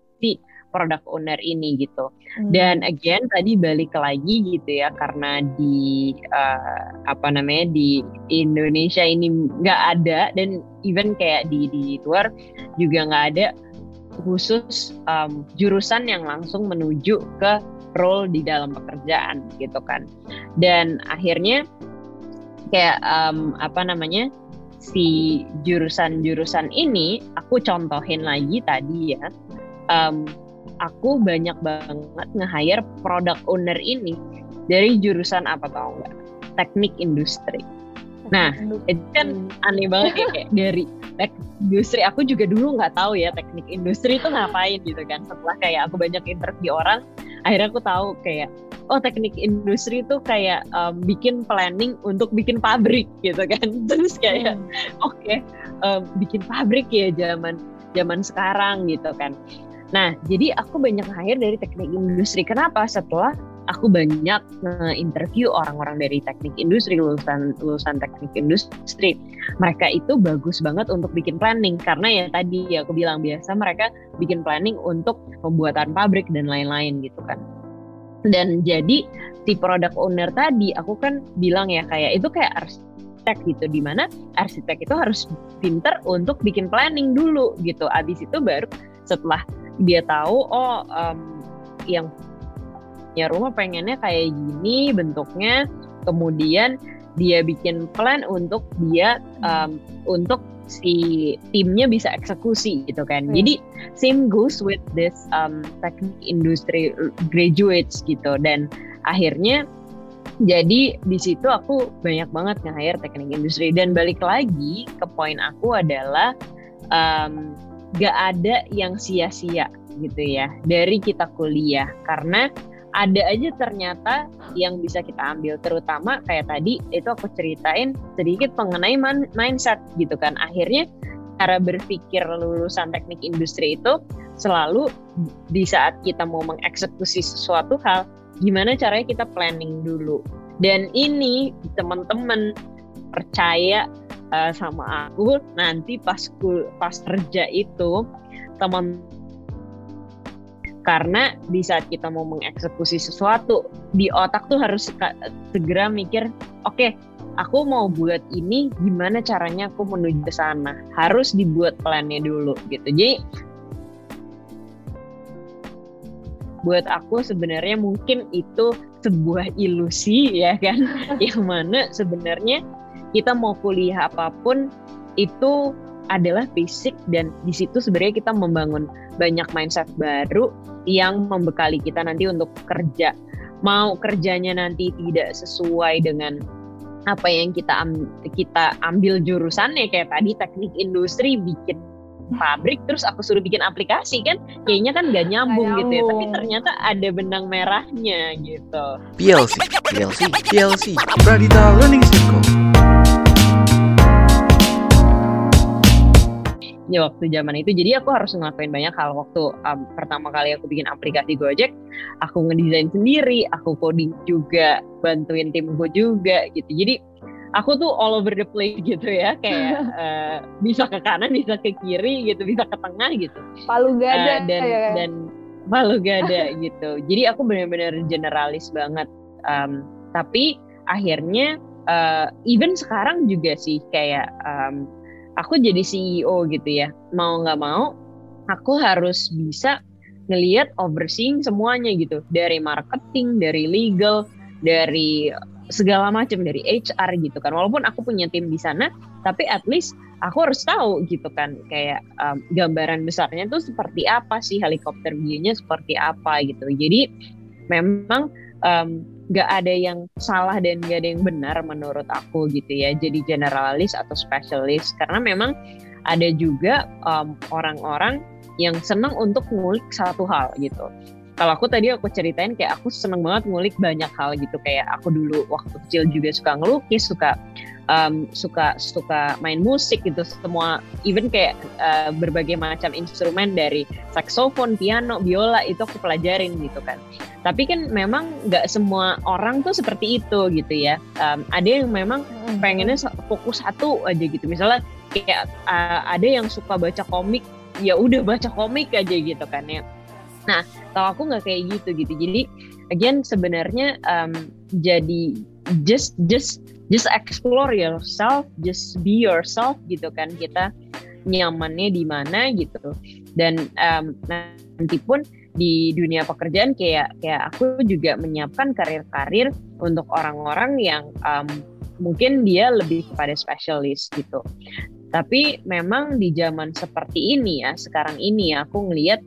product owner ini gitu. Hmm. Dan again tadi balik lagi gitu ya karena di uh, apa namanya di Indonesia ini nggak ada dan even kayak di di luar juga nggak ada khusus um, jurusan yang langsung menuju ke role di dalam pekerjaan gitu kan. Dan akhirnya kayak um, apa namanya si jurusan-jurusan ini aku contohin lagi tadi ya um, aku banyak banget nge-hire product owner ini dari jurusan apa tau nggak? Teknik industri. Nah, itu kan aneh banget ya kayak dari teknik industri. Aku juga dulu nggak tahu ya teknik industri itu ngapain gitu kan. Setelah kayak aku banyak interview orang, akhirnya aku tahu kayak oh teknik industri itu kayak um, bikin planning untuk bikin pabrik gitu kan. Terus kayak hmm. oke okay, um, bikin pabrik ya zaman zaman sekarang gitu kan. Nah, jadi aku banyak hire dari teknik industri. Kenapa? Setelah aku banyak interview orang-orang dari teknik industri, lulusan lulusan teknik industri. Mereka itu bagus banget untuk bikin planning karena ya tadi ya aku bilang biasa mereka bikin planning untuk pembuatan pabrik dan lain-lain gitu kan. Dan jadi si product owner tadi aku kan bilang ya kayak itu kayak arsitek gitu di mana arsitek itu harus pinter untuk bikin planning dulu gitu. Abis itu baru setelah dia tahu oh um, yang punya rumah pengennya kayak gini bentuknya kemudian dia bikin plan untuk dia um, untuk si timnya bisa eksekusi gitu kan. Hmm. Jadi same goes with this um, teknik industri graduates gitu dan akhirnya jadi di situ aku banyak banget nge-hire teknik industri dan balik lagi ke poin aku adalah um, gak ada yang sia-sia gitu ya dari kita kuliah. Karena ada aja ternyata yang bisa kita ambil terutama kayak tadi itu aku ceritain sedikit mengenai mindset gitu kan. Akhirnya cara berpikir lulusan teknik industri itu selalu di saat kita mau mengeksekusi sesuatu hal gimana caranya kita planning dulu. Dan ini teman-teman percaya uh, sama aku nanti pas pas kerja itu teman karena di saat kita mau mengeksekusi sesuatu di otak tuh harus segera mikir oke okay, aku mau buat ini gimana caranya aku menuju ke sana? Harus dibuat plannya dulu gitu. Jadi buat aku sebenarnya mungkin itu sebuah ilusi ya kan? Yang mana sebenarnya kita mau kuliah apa pun itu adalah basic dan di situ sebenarnya kita membangun banyak mindset baru yang membekali kita nanti untuk kerja. Mau kerjanya nanti tidak sesuai dengan apa yang kita am kita ambil jurusannya kayak tadi teknik industri bikin pabrik terus aku suruh bikin aplikasi kan? Kayaknya kan gak nyambung, gitu ya tapi ternyata ada benang merahnya gitu. PLC PLC PLC Pradita Learning Circle ya waktu zaman itu. Jadi aku harus ngelakuin banyak hal. Waktu um, pertama kali aku bikin aplikasi Gojek aku ngedesain sendiri aku coding juga bantuin timku juga gitu. Jadi aku tuh all over the place gitu ya. Kayak uh, bisa ke kanan bisa ke kiri gitu. Bisa ke tengah gitu. Palu gada uh, dan ya. dan palu gada gitu. Jadi aku benar-benar generalis banget. Um, tapi akhirnya uh, even sekarang juga sih kayak um, aku jadi CEO gitu ya. Mau nggak mau aku harus bisa ngelihat overseeing semuanya gitu. Dari marketing dari legal dari segala macam dari HR gitu kan. Walaupun aku punya tim di sana tapi at least aku harus tahu gitu kan kayak um, gambaran besarnya tuh seperti apa sih helikopter view-nya seperti apa gitu. Jadi memang um, gak ada yang salah dan gak ada yang benar menurut aku gitu ya. Jadi generalis atau spesialis. Karena memang ada juga um, orang-orang yang senang untuk ngulik satu hal gitu. Kalau aku tadi aku ceritain kayak aku seneng banget ngulik banyak hal gitu. Kayak aku dulu waktu kecil juga suka ngelukis suka um, suka suka main musik gitu semua even kayak uh, berbagai macam instrumen dari saksofon piano biola itu aku pelajarin gitu kan. Tapi kan memang nggak semua orang tuh seperti itu gitu ya. Um, ada yang memang pengennya fokus satu aja gitu. Misalnya kayak uh, ada yang suka baca komik ya udah baca komik aja gitu kan ya. Nah, kalau aku nggak kayak gitu gitu. Jadi again sebenarnya um, jadi just just just explore yourself, just be yourself gitu kan kita nyamannya di mana gitu. Dan um, nanti pun di dunia pekerjaan kayak kayak aku juga menyiapkan karir-karir untuk orang-orang yang um, mungkin dia lebih kepada spesialis gitu. Tapi memang di zaman seperti ini ya, sekarang ini ya, aku ngelihat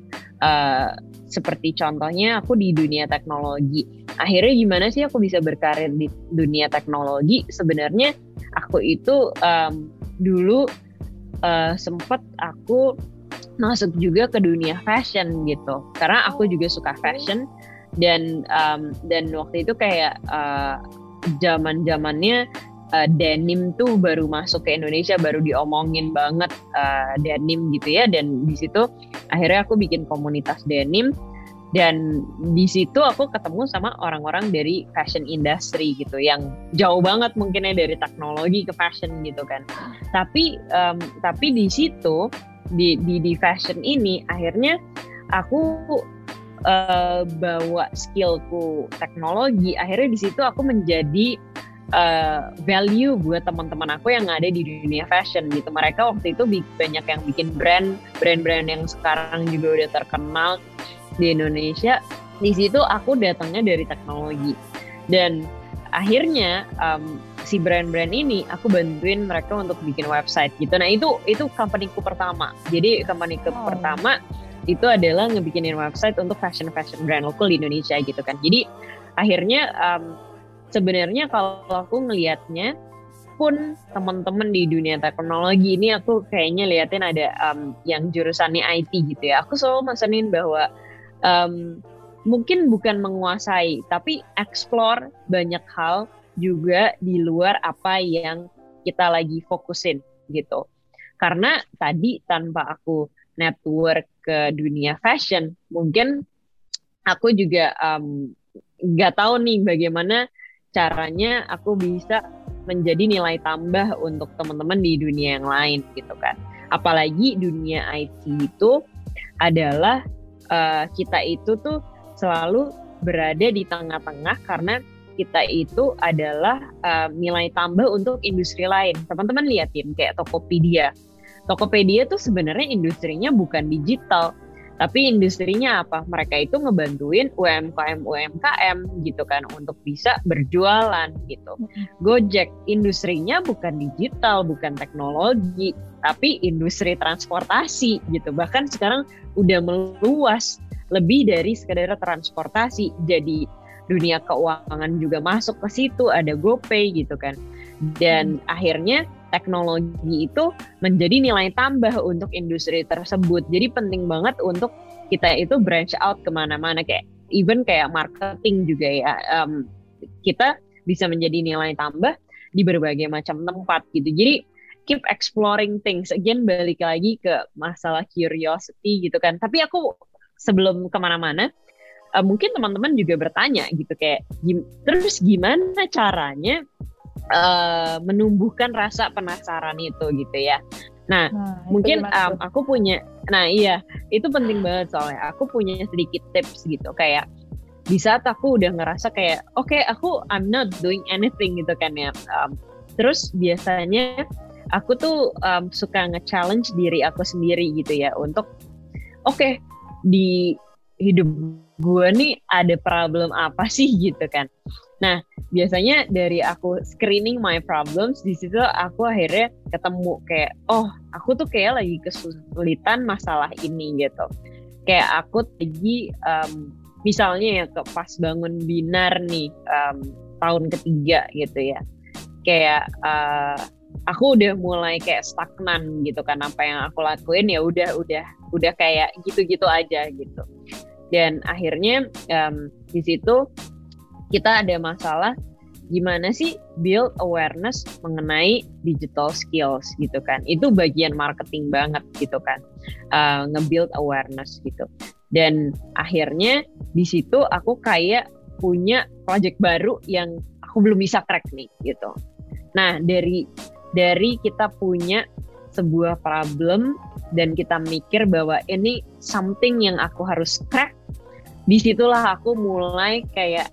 uh, seperti contohnya aku di dunia teknologi. Akhirnya gimana sih aku bisa berkarir di dunia teknologi? Sebenarnya aku itu um, dulu uh, sempat aku masuk juga ke dunia fashion gitu, karena aku juga suka fashion dan um, dan waktu itu kayak uh, zaman zamannya uh, denim tuh baru masuk ke Indonesia baru diomongin banget uh, denim gitu ya. Dan di situ akhirnya aku bikin komunitas denim. Dan di situ aku ketemu sama orang-orang dari fashion industry gitu yang jauh banget mungkinnya dari teknologi ke fashion gitu kan. Tapi um, tapi di situ di, di di fashion ini akhirnya aku uh, bawa skillku teknologi. Akhirnya di situ aku menjadi uh, value buat teman-teman aku yang ada di dunia fashion gitu. Mereka waktu itu banyak yang bikin brand, brand-brand yang sekarang juga udah terkenal di Indonesia. Di situ aku datangnya dari teknologi dan akhirnya um, si brand-brand ini aku bantuin mereka untuk bikin website gitu. Nah itu itu companyku pertama. Jadi companyku oh. pertama itu adalah ngebikinin website untuk fashion fashion brand lokal di Indonesia gitu kan. Jadi akhirnya um, sebenarnya kalau aku ngelihatnya pun teman-teman di dunia teknologi ini aku kayaknya liatin ada um, yang jurusannya IT gitu ya. Aku selalu mesenin bahwa um, mungkin bukan menguasai, tapi explore banyak hal juga di luar apa yang kita lagi fokusin gitu. Karena tadi tanpa aku network ke dunia fashion, mungkin aku juga nggak um, tahu nih bagaimana caranya aku bisa menjadi nilai tambah untuk teman-teman di dunia yang lain gitu kan. Apalagi dunia IT itu adalah uh, kita itu tuh selalu berada di tengah-tengah karena kita itu adalah uh, nilai tambah untuk industri lain. Teman-teman liatin kayak Tokopedia. Tokopedia tuh sebenarnya industrinya bukan digital, tapi industrinya apa? Mereka itu ngebantuin UMKM UMKM gitu kan untuk bisa berjualan gitu. Gojek industrinya bukan digital, bukan teknologi, tapi industri transportasi gitu. Bahkan sekarang udah meluas lebih dari sekedar transportasi. Jadi dunia keuangan juga masuk ke situ, ada GoPay gitu kan. Dan hmm. akhirnya teknologi itu menjadi nilai tambah untuk industri tersebut. Jadi penting banget untuk kita itu branch out ke mana-mana kayak even kayak marketing juga ya. Um, kita bisa menjadi nilai tambah di berbagai macam tempat gitu. Jadi keep exploring things. Again balik lagi ke masalah curiosity gitu kan. Tapi aku sebelum ke mana-mana, uh, mungkin teman-teman juga bertanya gitu kayak terus gimana caranya uh, menumbuhkan rasa penasaran itu gitu ya. Nah, nah mungkin um, aku punya, nah iya itu penting banget soalnya aku punya sedikit tips gitu kayak di saat aku udah ngerasa kayak oke okay, aku I'm not doing anything gitu kan ya. Um, terus biasanya aku tuh um, suka nge-challenge diri aku sendiri gitu ya untuk oke okay, di hidup gue nih ada problem apa sih gitu kan. Nah, biasanya dari aku screening my problems di situ aku akhirnya ketemu kayak oh, aku tuh kayak lagi kesulitan masalah ini gitu. Kayak aku lagi um, misalnya ya ke pas bangun binar nih um, tahun ketiga gitu ya. Kayak uh, aku udah mulai kayak stagnan gitu kan apa yang aku lakuin ya udah udah udah kayak gitu-gitu aja gitu dan akhirnya um, di situ kita ada masalah gimana sih build awareness mengenai digital skills gitu kan? Itu bagian marketing banget gitu kan uh, nge-build awareness gitu. Dan akhirnya di situ aku kayak punya project baru yang aku belum bisa crack nih gitu. Nah dari dari kita punya sebuah problem dan kita mikir bahwa ini something yang aku harus crack di situlah aku mulai kayak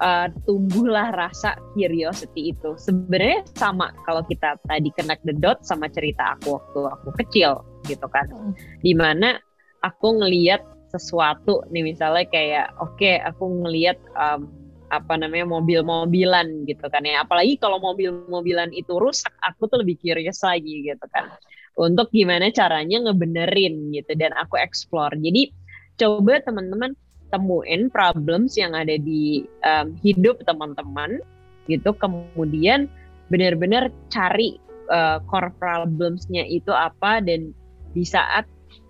uh, tumbuhlah rasa curiosity itu. Sebenarnya sama kalau kita tadi connect the dot sama cerita aku waktu aku kecil gitu kan. Hmm. Di mana aku ngeliat sesuatu nih misalnya kayak oke okay, aku ngeliat um, apa namanya mobil-mobilan gitu kan ya. Apalagi kalau mobil-mobilan itu rusak, aku tuh lebih curious lagi gitu kan. Untuk gimana caranya ngebenerin gitu dan aku explore. Jadi coba teman-teman temuin problems yang ada di um, hidup teman-teman gitu. Kemudian benar-benar cari uh, core problemsnya itu apa dan di saat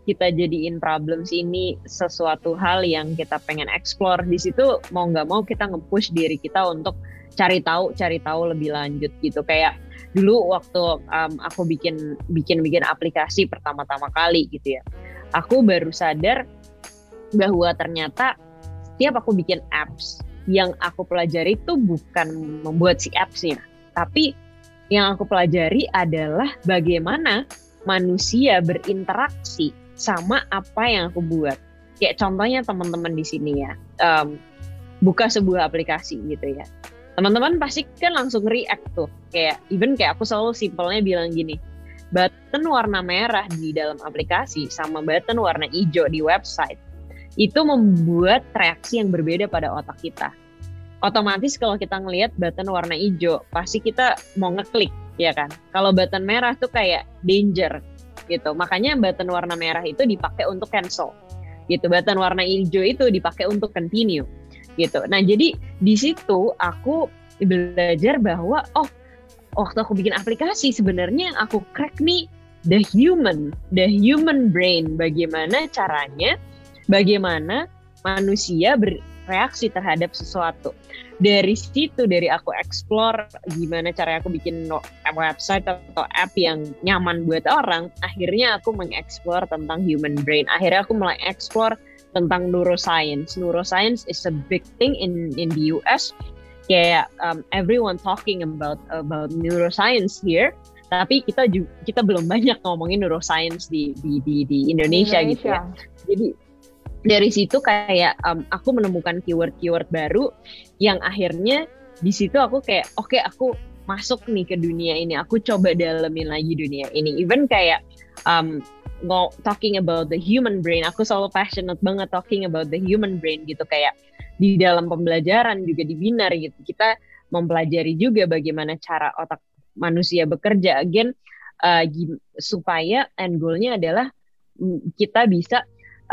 kita jadiin problems ini sesuatu hal yang kita pengen explore di situ mau nggak mau kita nge-push diri kita untuk cari tahu cari tahu lebih lanjut gitu. Kayak dulu waktu um, aku bikin bikin bikin aplikasi pertama-tama kali gitu ya. Aku baru sadar bahwa ternyata setiap aku bikin apps yang aku pelajari itu bukan membuat si appsnya, tapi yang aku pelajari adalah bagaimana manusia berinteraksi sama apa yang aku buat. Kayak contohnya teman-teman di sini ya, um, buka sebuah aplikasi gitu ya. Teman-teman pasti kan langsung react tuh, kayak even kayak aku selalu simpelnya bilang gini, button warna merah di dalam aplikasi sama button warna hijau di website itu membuat reaksi yang berbeda pada otak kita. Otomatis kalau kita ngelihat button warna hijau, pasti kita mau ngeklik, ya kan? Kalau button merah tuh kayak danger gitu. Makanya button warna merah itu dipakai untuk cancel. Gitu. Button warna hijau itu dipakai untuk continue. Gitu. Nah, jadi di situ aku belajar bahwa oh, waktu aku bikin aplikasi sebenarnya aku crack nih the human, the human brain bagaimana caranya bagaimana manusia bereaksi terhadap sesuatu. Dari situ, dari aku explore gimana cara aku bikin website atau app yang nyaman buat orang, akhirnya aku mengeksplor tentang human brain. Akhirnya aku mulai explore tentang neuroscience. Neuroscience is a big thing in in the US. Kayak um, everyone talking about about neuroscience here tapi kita juga kita belum banyak ngomongin neuroscience di di di, di Indonesia, Indonesia gitu ya. Jadi dari situ kayak um, aku menemukan keyword-keyword baru yang akhirnya di situ aku kayak oke okay, aku masuk nih ke dunia ini. Aku coba dalemin lagi dunia ini. Even kayak um, talking about the human brain aku selalu passionate banget talking about the human brain gitu. Kayak di dalam pembelajaran juga di binar gitu kita mempelajari juga bagaimana cara otak manusia bekerja. Again uh, supaya end goalnya adalah kita bisa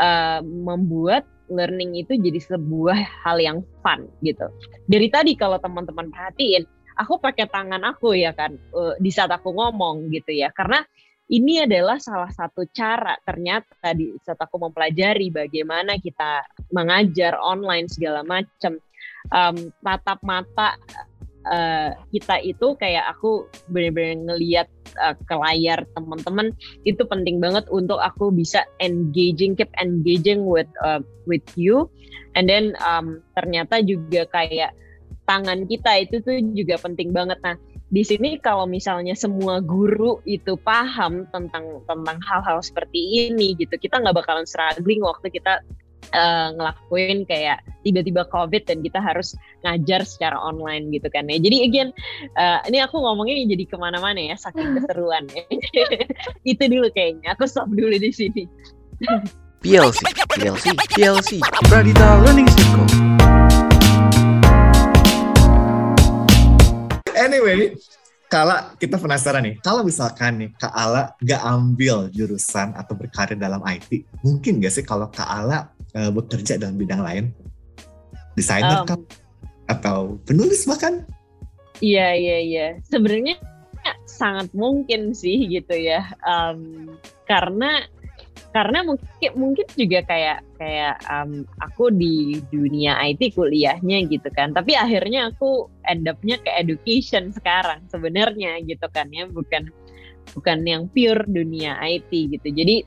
uh, membuat learning itu jadi sebuah hal yang fun gitu. Dari tadi kalau teman-teman perhatiin, aku pakai tangan aku ya kan uh, di saat aku ngomong gitu ya, karena ini adalah salah satu cara ternyata di saat aku mempelajari bagaimana kita mengajar online segala macam um, tatap mata uh, kita itu kayak aku benar-benar ngelihat uh, ke layar teman-teman itu penting banget untuk aku bisa engaging keep engaging with uh, with you. And then um, ternyata juga kayak tangan kita itu tuh juga penting banget. Nah di sini kalau misalnya semua guru itu paham tentang tentang hal-hal seperti ini gitu kita nggak bakalan struggling waktu kita uh, ngelakuin kayak tiba-tiba covid dan kita harus ngajar secara online gitu kan ya. Jadi again uh, ini aku ngomongnya jadi ke mana-mana ya saking keseruan ya. Itu dulu kayaknya aku stop dulu di sini. PLC PLC PLC Pradita Learning Circle. Anyway, kalau kita penasaran nih, kalau misalkan nih Kak Ala gak ambil jurusan atau berkarir dalam IT, mungkin gak sih kalau Kak Ala uh, bekerja dalam bidang lain? Desainer um, kan? Atau penulis bahkan? Iya, iya, iya. Sebenarnya sangat mungkin sih gitu ya. Um, karena karena mungkin mungkin juga kayak kayak um, aku di dunia IT kuliahnya gitu kan tapi akhirnya aku end up-nya ke education sekarang sebenarnya gitu kan ya bukan bukan yang pure dunia IT gitu jadi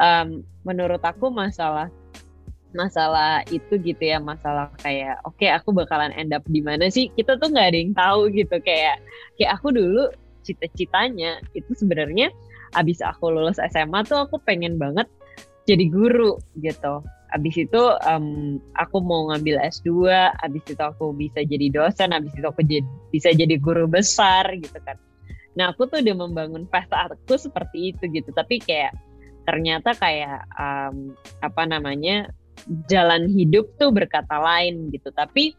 um, menurut aku masalah masalah itu gitu ya masalah kayak oke okay, aku bakalan end up di mana sih kita tuh nggak ada yang tahu gitu kayak kayak aku dulu cita-citanya itu sebenarnya abis aku lulus SMA tuh aku pengen banget jadi guru gitu. Abis itu um, aku mau ngambil S2, abis itu aku bisa jadi dosen, abis itu aku jadi, bisa jadi guru besar gitu kan. Nah aku tuh udah membangun pesta aku seperti itu gitu, tapi kayak ternyata kayak um, apa namanya jalan hidup tuh berkata lain gitu. Tapi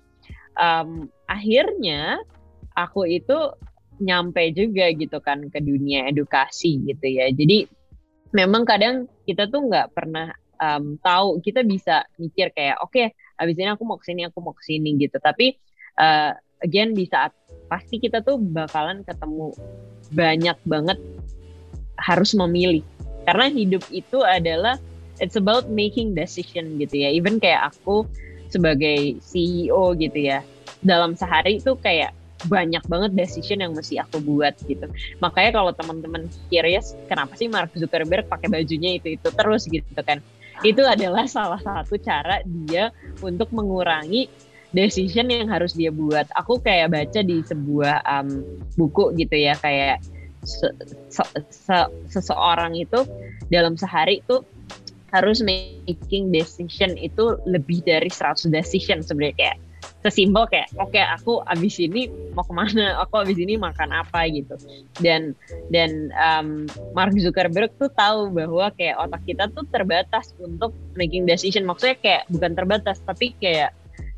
um, akhirnya aku itu nyampe juga gitu kan ke dunia edukasi gitu ya. Jadi memang kadang kita tuh nggak pernah um, tahu kita bisa mikir kayak oke okay, abis ini aku mau ke sini aku mau ke sini gitu. Tapi uh, again di saat pasti kita tuh bakalan ketemu banyak banget harus memilih karena hidup itu adalah it's about making decision gitu ya. Even kayak aku sebagai CEO gitu ya dalam sehari itu kayak banyak banget decision yang mesti aku buat gitu. Makanya kalau teman-teman curious kenapa sih Mark Zuckerberg pakai bajunya itu itu terus gitu kan. Itu adalah salah satu cara dia untuk mengurangi decision yang harus dia buat. Aku kayak baca di sebuah um, buku gitu ya kayak se se se seseorang itu dalam sehari itu harus making decision itu lebih dari 100 decision sebenarnya. Kayak sesimpel kayak oke okay, aku abis ini mau ke mana? Aku abis ini makan apa gitu. Dan dan um, Mark Zuckerberg tuh tahu bahwa kayak otak kita tuh terbatas untuk making decision. Maksudnya kayak bukan terbatas tapi kayak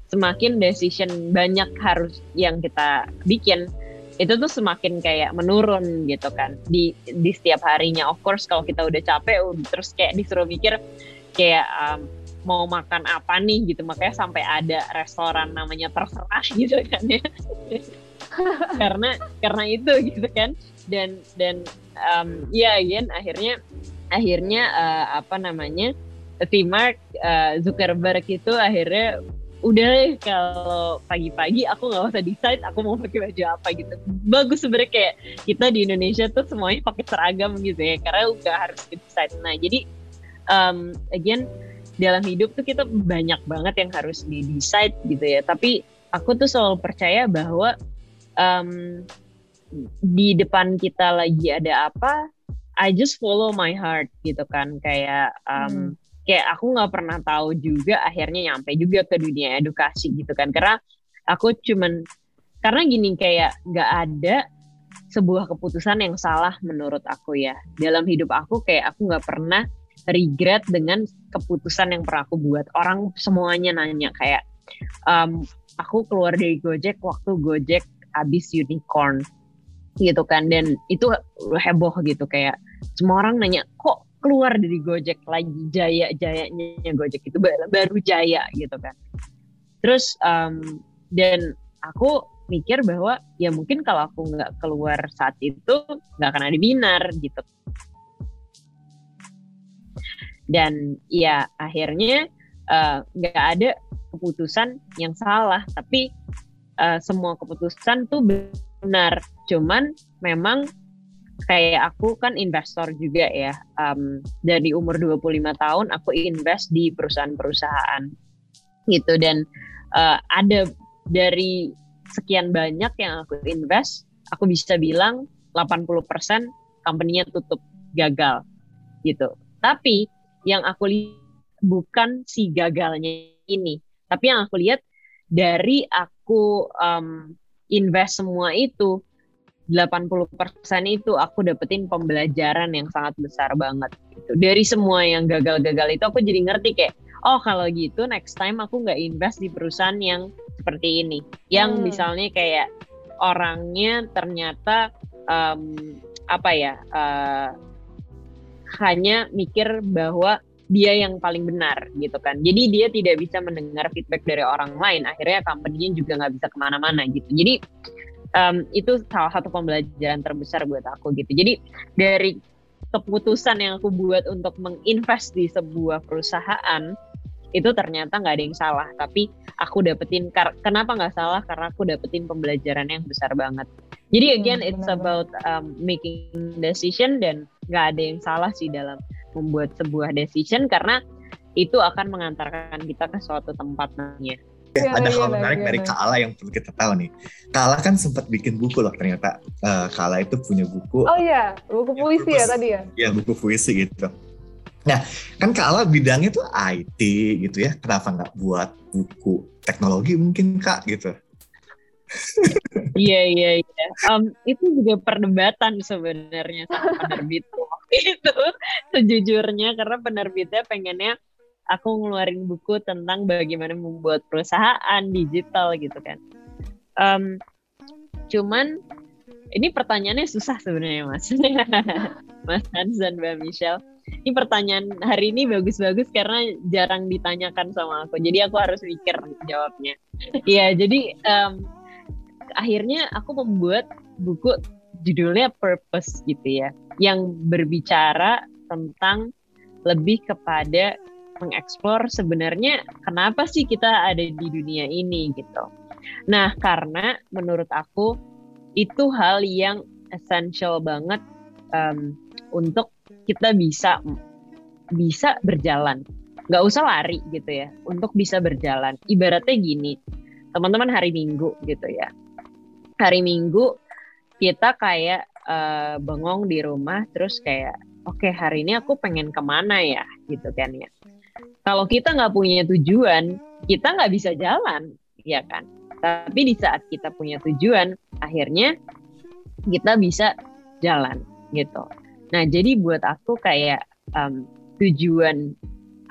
semakin decision banyak harus yang kita bikin itu tuh semakin kayak menurun gitu kan. Di di setiap harinya of course kalau kita udah capek terus kayak disuruh mikir kayak um, mau makan apa nih gitu. Makanya sampai ada restoran namanya terserah gitu kan ya. Karena karena itu gitu kan. Dan dan um, ya again akhirnya akhirnya uh, apa namanya tim Mark uh, Zuckerberg itu akhirnya udah deh kalau pagi-pagi aku nggak usah decide aku mau pakai baju apa gitu. Bagus sebenarnya kayak kita di Indonesia tuh semuanya pakai seragam gitu ya karena udah harus decide nah jadi um, again dalam hidup tuh kita banyak banget yang harus di decide gitu ya. Tapi aku tuh selalu percaya bahwa um, di depan kita lagi ada apa I just follow my heart gitu kan. Kayak um, hmm. Kayak aku nggak pernah tahu juga akhirnya nyampe juga ke dunia edukasi gitu kan. Karena aku cuman karena gini kayak nggak ada sebuah keputusan yang salah menurut aku ya. Dalam hidup aku kayak aku nggak pernah regret dengan keputusan yang pernah aku buat. Orang semuanya nanya kayak um, aku keluar dari Gojek waktu Gojek habis unicorn gitu kan. Dan itu heboh gitu kayak semua orang nanya kok keluar dari Gojek lagi jaya jayanya Gojek itu baru jaya gitu kan. Terus um, dan aku mikir bahwa ya mungkin kalau aku nggak keluar saat itu nggak akan ada binar gitu. Dan ya akhirnya eh, nggak uh, ada keputusan yang salah tapi uh, semua keputusan tuh benar. Cuman memang kayak aku kan investor juga ya. Um, dari umur 25 tahun aku invest di perusahaan-perusahaan gitu dan uh, ada dari sekian banyak yang aku invest, aku bisa bilang 80% company-nya tutup gagal gitu. Tapi yang aku lihat bukan si gagalnya ini, tapi yang aku lihat dari aku um, invest semua itu 80% itu aku dapetin pembelajaran yang sangat besar banget gitu. Dari semua yang gagal-gagal itu aku jadi ngerti kayak oh kalau gitu next time aku nggak invest di perusahaan yang seperti ini. Yang hmm. misalnya kayak orangnya ternyata um, apa ya uh, hanya mikir bahwa dia yang paling benar gitu kan. Jadi dia tidak bisa mendengar feedback dari orang lain. Akhirnya company juga nggak bisa ke mana-mana gitu. Jadi um, itu salah satu pembelajaran terbesar buat aku gitu. Jadi dari keputusan yang aku buat untuk menginvest di sebuah perusahaan itu ternyata nggak ada yang salah. Tapi aku dapetin kenapa nggak salah karena aku dapetin pembelajaran yang besar banget. Jadi hmm, again hmm, it's about um, making decision dan nggak ada yang salah sih dalam membuat sebuah decision karena itu akan mengantarkan kita ke suatu tempat namanya. Ya, ada hal menarik dari Kak Ala yang perlu kita tahu nih. Kak Ala kan sempat bikin buku loh ternyata. Uh, Kak Ala itu punya buku. Oh iya, buku puisi ya tadi ya? Iya, buku puisi gitu. Nah, kan Kak Ala bidangnya tuh IT gitu ya. Kenapa nggak buat buku teknologi mungkin Kak gitu? Iya iya iya. Um, itu juga perdebatan sebenarnya sama penerbit itu sejujurnya karena penerbitnya pengennya aku ngeluarin buku tentang bagaimana membuat perusahaan digital gitu kan. Um, cuman ini pertanyaannya susah sebenarnya mas, mas Hans dan Mbak Michelle. Ini pertanyaan hari ini bagus-bagus karena jarang ditanyakan sama aku, jadi aku harus mikir jawabnya. Iya, jadi um, akhirnya aku membuat buku judulnya Purpose gitu ya, yang berbicara tentang lebih kepada mengeksplor sebenarnya kenapa sih kita ada di dunia ini gitu. Nah, karena menurut aku itu hal yang essential banget um, untuk kita bisa bisa berjalan. Nggak usah lari gitu ya, untuk bisa berjalan. Ibaratnya gini, teman-teman hari Minggu gitu ya. Hari Minggu kita kayak uh, bengong di rumah terus kayak oke hari ini aku pengen ke mana ya gitu kan ya kalau kita nggak punya tujuan, kita nggak bisa jalan, ya kan? Tapi di saat kita punya tujuan, akhirnya kita bisa jalan gitu. Nah, jadi buat aku kayak um, tujuan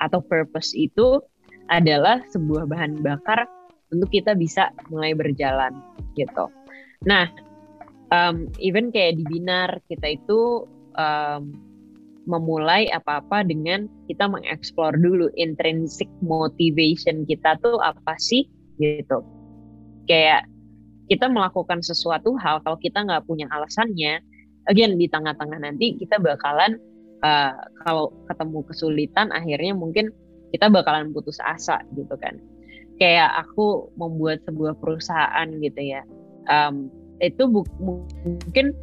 atau purpose itu adalah sebuah bahan bakar untuk kita bisa mulai berjalan gitu. Nah, um, even kayak di binar kita itu um, memulai apa-apa dengan kita mengeksplor dulu intrinsic motivation kita tuh apa sih gitu. Kayak kita melakukan sesuatu hal kalau kita nggak punya alasannya, again di tengah-tengah nanti kita bakalan uh, kalau ketemu kesulitan akhirnya mungkin kita bakalan putus asa gitu kan. Kayak aku membuat sebuah perusahaan gitu ya. Um, itu bu mungkin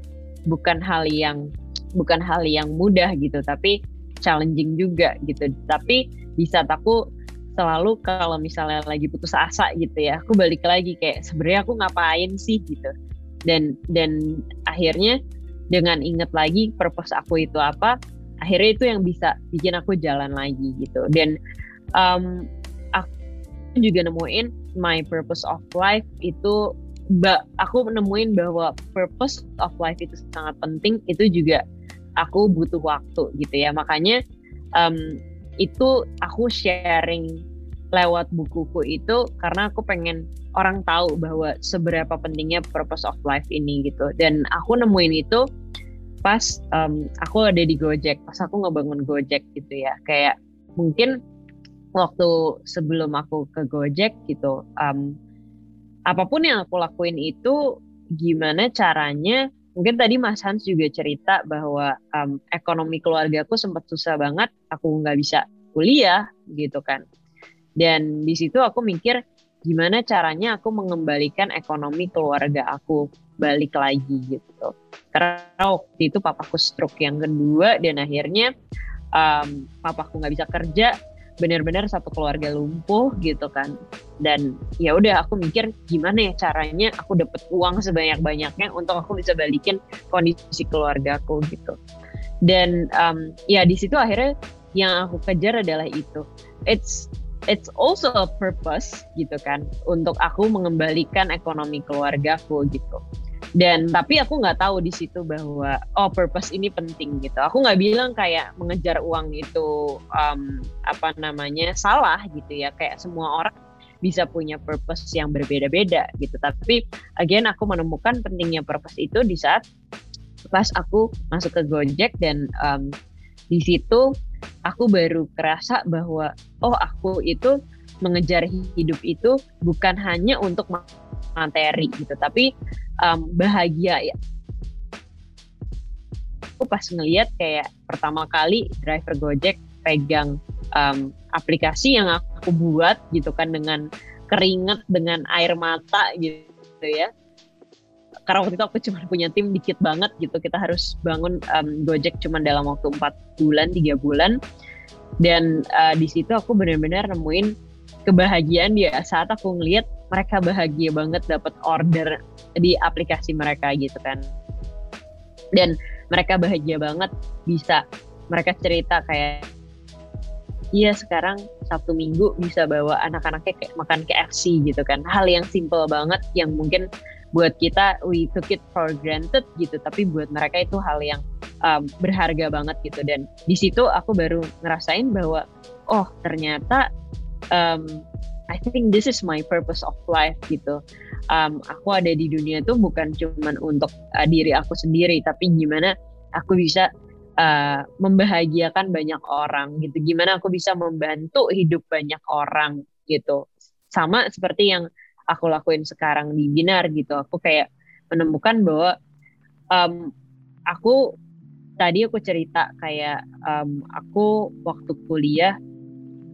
bukan hal yang bukan hal yang mudah gitu tapi challenging juga gitu. Tapi di saat aku selalu kalau misalnya lagi putus asa gitu ya aku balik lagi kayak sebenarnya aku ngapain sih? gitu. Dan dan akhirnya dengan inget lagi purpose aku itu apa akhirnya itu yang bisa bikin aku jalan lagi gitu. Dan um, aku juga nemuin my purpose of life itu aku nemuin bahwa purpose of life itu sangat penting itu juga aku butuh waktu gitu ya. Makanya um, itu aku sharing lewat bukuku itu karena aku pengen orang tahu bahwa seberapa pentingnya purpose of life ini gitu. Dan aku nemuin itu pas um, aku ada di Gojek pas aku ngebangun Gojek gitu ya. Kayak mungkin waktu sebelum aku ke Gojek gitu um, apa pun yang aku lakuin itu gimana caranya mungkin tadi Mas Hans juga cerita bahwa um, ekonomi keluarga aku sempat susah banget, aku nggak bisa kuliah gitu kan. Dan di situ aku mikir gimana caranya aku mengembalikan ekonomi keluarga aku balik lagi gitu. Karena waktu itu papaku stroke yang kedua dan akhirnya um, papaku nggak bisa kerja, benar-benar satu keluarga lumpuh gitu kan. Dan ya udah aku mikir gimana ya caranya aku dapat uang sebanyak-banyaknya untuk aku bisa balikin kondisi keluarga aku gitu. Dan um, ya di situ akhirnya yang aku kejar adalah itu. It's it's also a purpose gitu kan untuk aku mengembalikan ekonomi keluargaku gitu dan tapi aku nggak tahu di situ bahwa oh purpose ini penting gitu. Aku nggak bilang kayak mengejar uang itu um, apa namanya salah gitu ya. Kayak semua orang bisa punya purpose yang berbeda-beda gitu. Tapi again aku menemukan pentingnya purpose itu di saat pas aku masuk ke Gojek dan um, di situ aku baru kerasa bahwa oh aku itu mengejar hidup itu bukan hanya untuk materi gitu. Tapi um, bahagia ya. Aku pas ngeliat kayak pertama kali driver Gojek pegang um, aplikasi yang aku buat gitu kan dengan keringet dengan air mata gitu ya. Karena waktu itu aku cuma punya tim dikit banget gitu. Kita harus bangun um, Gojek cuma dalam waktu empat bulan tiga bulan. Dan uh, di situ aku benar-benar nemuin kebahagiaan dia. Saat aku ngeliat mereka bahagia banget dapat order di aplikasi mereka gitu kan. Dan mereka bahagia banget bisa mereka cerita kayak iya sekarang Sabtu Minggu bisa bawa anak-anaknya kayak makan KFC gitu kan. Hal yang simple banget yang mungkin buat kita we took it for granted gitu. Tapi buat mereka itu hal yang um, berharga banget gitu. Dan di situ aku baru ngerasain bahwa oh ternyata um, I think this is my purpose of life gitu. Um, aku ada di dunia itu bukan cuma untuk uh, diri aku sendiri, tapi gimana aku bisa uh, membahagiakan banyak orang gitu. Gimana aku bisa membantu hidup banyak orang gitu. Sama seperti yang aku lakuin sekarang di Binar gitu. Aku kayak menemukan bahwa um, aku tadi aku cerita kayak um, aku waktu kuliah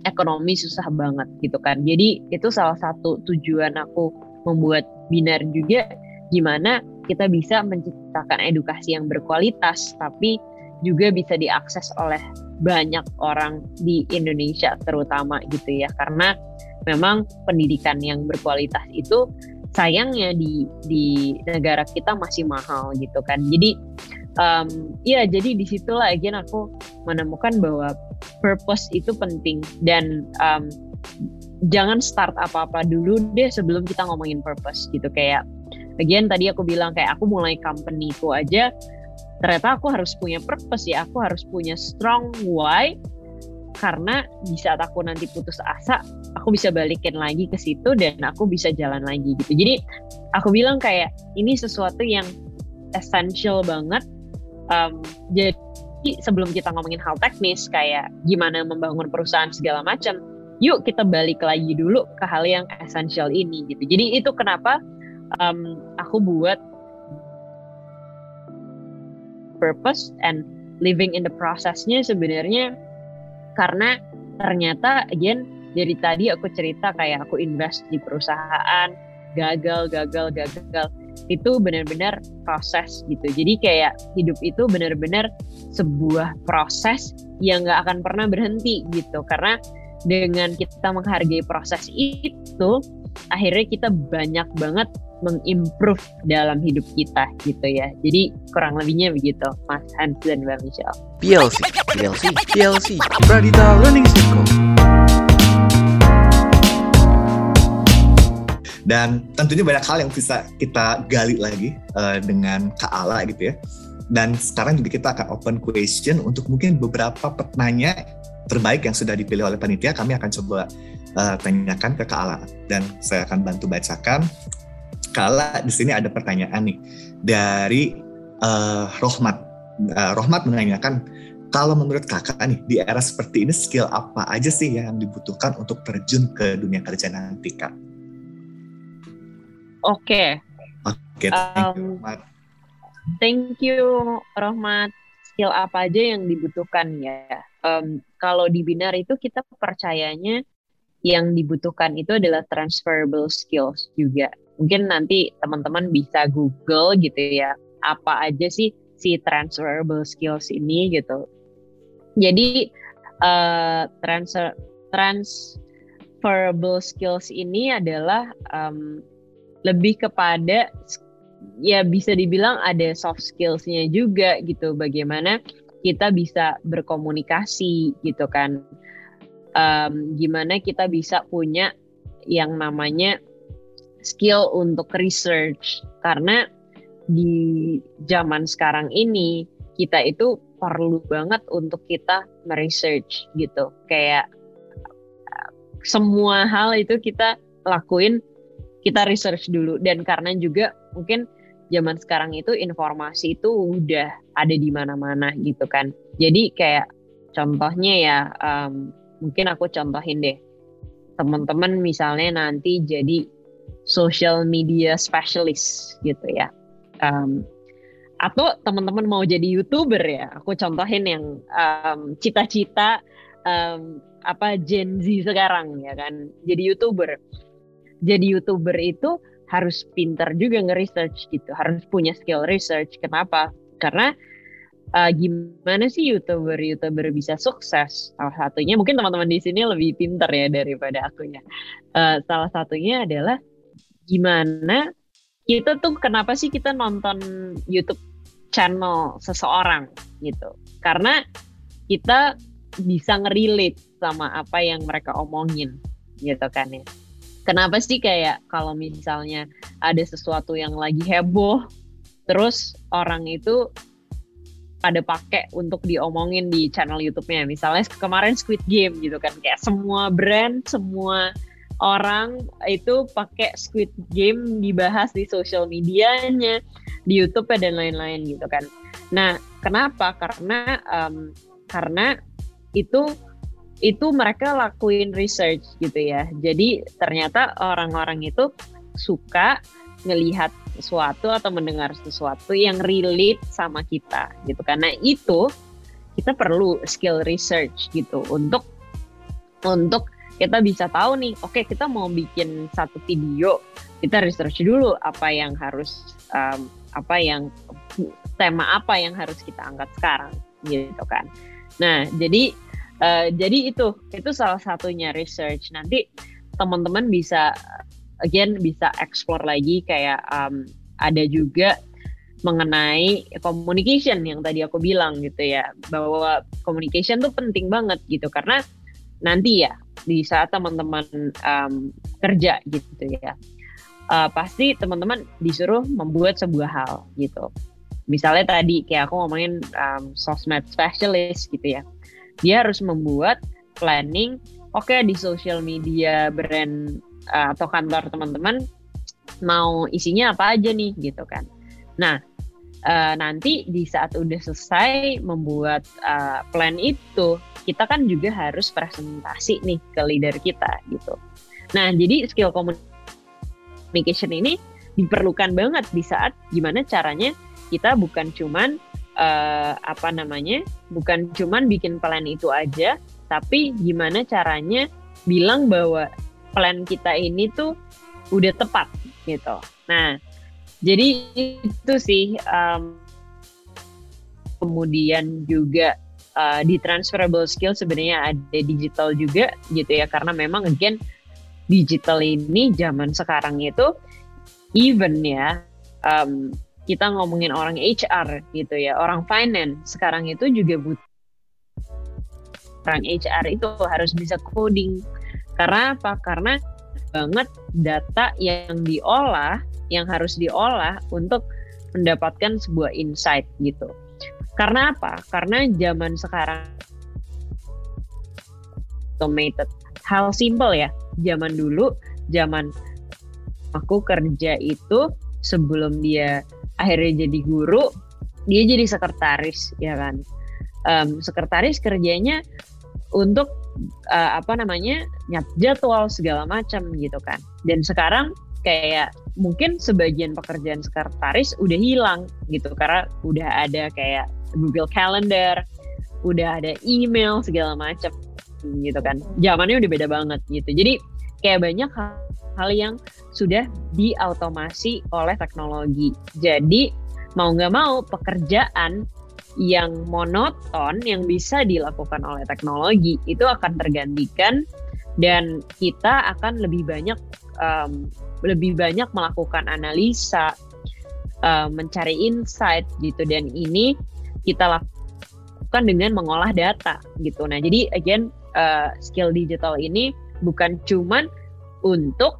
ekonomi susah banget gitu kan. Jadi itu salah satu tujuan aku membuat binar juga gimana kita bisa menciptakan edukasi yang berkualitas tapi juga bisa diakses oleh banyak orang di Indonesia terutama gitu ya karena memang pendidikan yang berkualitas itu sayangnya di di negara kita masih mahal gitu kan jadi um, ya jadi di situlah again aku menemukan bahwa purpose itu penting. Dan um, jangan start apa-apa dulu deh sebelum kita ngomongin purpose gitu. Kayak again tadi aku bilang kayak aku mulai company itu aja ternyata aku harus punya purpose ya. Aku harus punya strong why karena di saat aku nanti putus asa aku bisa balikin lagi ke situ dan aku bisa jalan lagi gitu. Jadi aku bilang kayak ini sesuatu yang essential banget um, jadi sebelum kita ngomongin hal teknis kayak gimana membangun perusahaan segala macam, yuk kita balik lagi dulu ke hal yang esensial ini gitu. Jadi itu kenapa um, aku buat purpose and living in the processnya sebenarnya karena ternyata again dari tadi aku cerita kayak aku invest di perusahaan gagal gagal gagal itu benar-benar proses gitu. Jadi kayak hidup itu benar-benar sebuah proses yang nggak akan pernah berhenti gitu. Karena dengan kita menghargai proses itu, akhirnya kita banyak banget mengimprove dalam hidup kita gitu ya. Jadi kurang lebihnya begitu, Mas Hans dan Mbak Michelle. PLC, PLC, PLC, Pradita Learning Circle. Dan tentunya banyak hal yang bisa kita gali lagi uh, dengan Kak Ala gitu ya. Dan sekarang juga kita akan open question untuk mungkin beberapa pertanyaan terbaik yang sudah dipilih oleh panitia. Kami akan coba uh, tanyakan ke Kak Ala dan saya akan bantu bacakan. Kak Ala, di sini ada pertanyaan nih dari uh, Rohmat. Uh, Rohmat menanyakan, kalau menurut kakak nih di era seperti ini skill apa aja sih yang dibutuhkan untuk terjun ke dunia kerja nanti kak? Oke. Oke, thank you, Um, Thank you, Rohmat. Skill apa aja yang dibutuhkan ya? Um, kalau di binar itu kita percayanya yang dibutuhkan itu adalah transferable skills juga. Mungkin nanti teman-teman bisa Google gitu ya, apa aja sih si transferable skills ini gitu. Jadi uh, transfer transferable skills ini adalah um, lebih kepada ya bisa dibilang ada soft skillsnya juga gitu. Bagaimana kita bisa berkomunikasi gitu kan. Um, gimana kita bisa punya yang namanya skill untuk research. Karena di zaman sekarang ini kita itu perlu banget untuk kita meresearch gitu. Kayak semua hal itu kita lakuin kita research dulu. Dan karena juga mungkin zaman sekarang itu informasi itu udah ada di mana-mana gitu kan. Jadi kayak contohnya ya um, mungkin aku contohin deh. Teman-teman misalnya nanti jadi social media specialist gitu ya. Um, atau teman-teman mau jadi youtuber ya. Aku contohin yang um, cita-cita um, apa Gen Z sekarang ya kan. Jadi youtuber jadi youtuber itu harus pintar juga nge-research gitu harus punya skill research kenapa karena uh, gimana sih youtuber-youtuber bisa sukses? Salah satunya mungkin teman-teman di sini lebih pinter ya daripada aku ya. Uh, salah satunya adalah gimana kita tuh kenapa sih kita nonton YouTube channel seseorang gitu? Karena kita bisa ngerelate sama apa yang mereka omongin gitu kan ya. Kenapa sih kayak kalau misalnya ada sesuatu yang lagi heboh, terus orang itu pada pakai untuk diomongin di channel YouTube-nya. Misalnya kemarin Squid Game gitu kan, kayak semua brand, semua orang itu pakai Squid Game dibahas di social medianya, di YouTube dan lain-lain gitu kan. Nah, kenapa? Karena um, karena itu itu mereka lakuin research gitu ya. Jadi ternyata orang-orang itu suka ngelihat sesuatu atau mendengar sesuatu yang relate sama kita gitu karena itu kita perlu skill research gitu untuk untuk kita bisa tahu nih oke okay, kita mau bikin satu video kita research dulu apa yang harus um, apa yang tema apa yang harus kita angkat sekarang gitu kan nah jadi uh, jadi itu itu salah satunya research. Nanti teman-teman bisa again bisa explore lagi kayak um, ada juga mengenai communication yang tadi aku bilang gitu ya bahwa communication tuh penting banget gitu. Karena nanti ya di saat teman-teman um, kerja gitu ya uh, pasti teman-teman disuruh membuat sebuah hal gitu. Misalnya tadi kayak aku ngomongin um, sosmed specialist gitu ya dia harus membuat planning oke okay, di social media brand uh, atau kantor teman-teman mau isinya apa aja nih gitu kan. Nah uh, nanti di saat udah selesai membuat uh, plan itu kita kan juga harus presentasi nih ke leader kita gitu. Nah jadi skill communication ini diperlukan banget di saat gimana caranya kita bukan cuman uh, apa namanya bukan cuman bikin plan itu aja tapi gimana caranya bilang bahwa plan kita ini tuh udah tepat gitu. Nah, jadi itu sih um, kemudian juga uh, di transferable skill sebenarnya ada digital juga gitu ya karena memang again digital ini zaman sekarang itu even ya um, kita ngomongin orang HR gitu ya orang finance sekarang itu juga butuh orang HR itu harus bisa coding karena apa? Karena banget data yang diolah, yang harus diolah untuk mendapatkan sebuah insight gitu. Karena apa? Karena zaman sekarang automated. Hal simple ya. Zaman dulu, zaman aku kerja itu sebelum dia akhirnya jadi guru, dia jadi sekretaris ya kan. Um, sekretaris kerjanya untuk uh, apa namanya nyat jadwal segala macam gitu kan. Dan sekarang kayak mungkin sebagian pekerjaan sekretaris udah hilang gitu karena udah ada kayak Google Calendar udah ada email segala macam gitu kan. Zamannya udah beda banget gitu. Jadi kayak banyak hal, hal yang sudah diautomasi oleh teknologi. Jadi mau nggak mau pekerjaan yang monoton yang bisa dilakukan oleh teknologi itu akan tergantikan dan kita akan lebih banyak um, lebih banyak melakukan analisa uh, mencari insight gitu. Dan ini kita lakukan dengan mengolah data gitu. Nah jadi again uh, skill digital ini bukan cuman untuk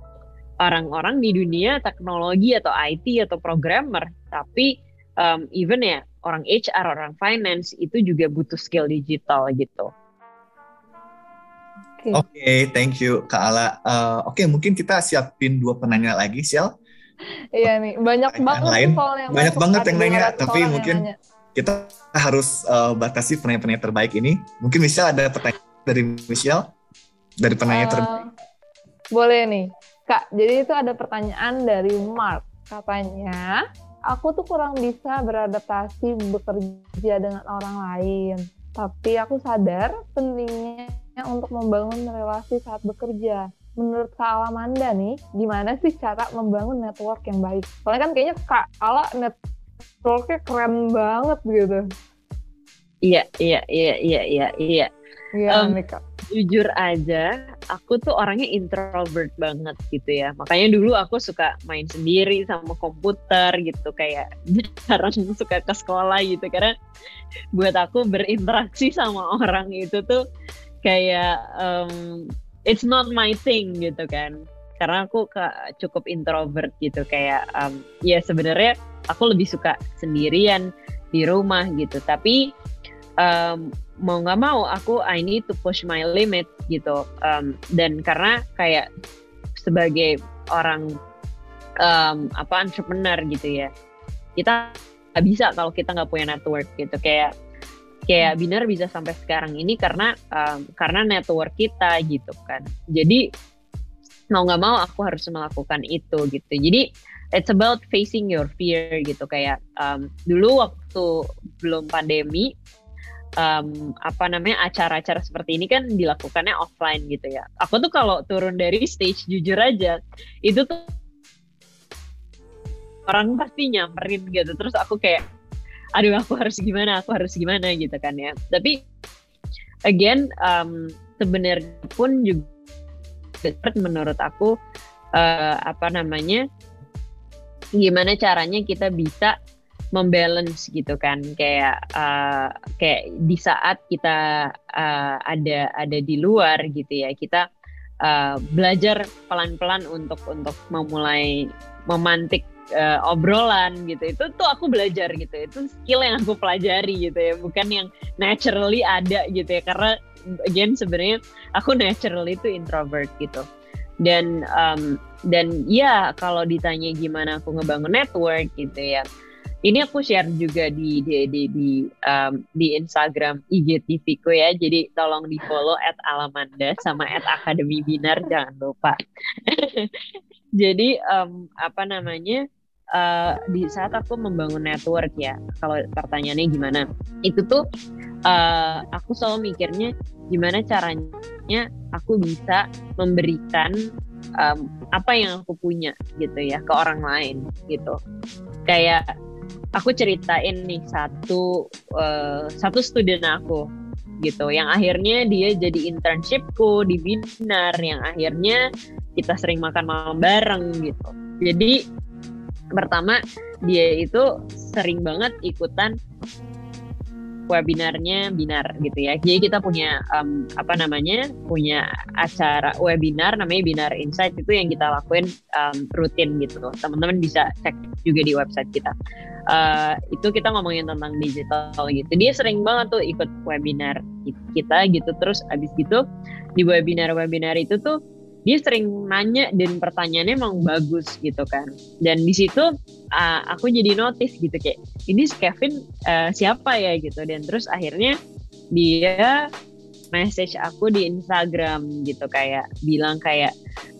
orang-orang di dunia teknologi atau IT atau programmer tapi um, even ya orang HR, orang finance itu juga butuh skill digital gitu. Oke, okay. okay, thank you Kak Ala. Uh, Oke, okay, mungkin kita siapin dua penanya lagi, Sial. Iya nih, banyak banget lain. yang banyak banget yang nanya, tapi mungkin nanya. kita harus uh, batasi penanya-penanya terbaik ini. Mungkin Michelle ada pertanyaan dari Michelle dari penanya uh, terbaik. Boleh nih, Kak. Jadi itu ada pertanyaan dari Mark. Katanya, aku tuh kurang bisa beradaptasi bekerja dengan orang lain. Tapi aku sadar pentingnya untuk membangun relasi saat bekerja. Menurut Kak Alamanda nih, gimana sih cara membangun network yang baik? Soalnya kan kayaknya Kak Ala networknya keren banget gitu. Iya, iya, iya, iya, iya, iya. Iya, um, nih Kak jujur aja aku tuh orangnya introvert banget gitu ya. Makanya dulu aku suka main sendiri sama komputer gitu kayak jarang suka ke sekolah gitu. Karena buat aku berinteraksi sama orang itu tuh kayak um, it's not my thing gitu kan. Karena aku cukup introvert gitu kayak um, ya sebenarnya aku lebih suka sendirian di rumah gitu. Tapi um, mau nggak mau aku I need to push my limit gitu. Um, dan karena kayak sebagai orang um, apa entrepreneur gitu ya kita nggak bisa kalau kita nggak punya network gitu. Kayak kayak Binar bisa sampai sekarang ini karena um, karena network kita gitu kan. Jadi mau nggak mau aku harus melakukan itu gitu. Jadi it's about facing your fear gitu. Kayak um, dulu waktu belum pandemi um, apa namanya acara-acara seperti ini kan dilakukannya offline gitu ya. Aku tuh kalau turun dari stage jujur aja itu tuh orang pasti nyamperin gitu. Terus aku kayak aduh aku harus gimana, aku harus gimana gitu kan ya. Tapi again um, sebenarnya pun juga menurut aku uh, apa namanya gimana caranya kita bisa membalance gitu kan. Kayak uh, kayak di saat kita uh, ada ada di luar gitu ya kita uh, belajar pelan-pelan untuk untuk memulai memantik uh, obrolan gitu. Itu tuh aku belajar gitu. Itu skill yang aku pelajari gitu ya. Bukan yang naturally ada gitu ya. Karena again sebenarnya aku naturally itu introvert gitu. Dan um, dan ya kalau ditanya gimana aku ngebangun network gitu ya ini aku share juga di di di di, um, di Instagram IGTV ku ya. Jadi tolong di follow at Alamanda sama at Akademi Binar jangan lupa. Jadi um, apa namanya? Uh, di saat aku membangun network ya, kalau pertanyaannya gimana? Itu tuh uh, aku selalu mikirnya gimana caranya aku bisa memberikan um, apa yang aku punya gitu ya ke orang lain gitu. Kayak aku ceritain nih satu uh, satu student aku gitu. Yang akhirnya dia jadi internshipku di Binar. Yang akhirnya kita sering makan malam bareng gitu. Jadi pertama dia itu sering banget ikutan webinarnya binar gitu ya. Jadi kita punya um, apa namanya punya acara webinar namanya Binar Insight itu yang kita lakuin um, rutin gitu. Teman-teman bisa cek juga di website kita. Uh, itu kita ngomongin tentang digital gitu. Dia sering banget tuh ikut webinar kita gitu. Terus abis gitu di webinar-webinar itu tuh dia sering nanya dan pertanyaannya emang bagus gitu kan. Dan di situ uh, aku jadi notice gitu kayak ini Kevin uh, siapa ya? gitu. Dan terus akhirnya dia message aku di Instagram gitu kayak bilang kayak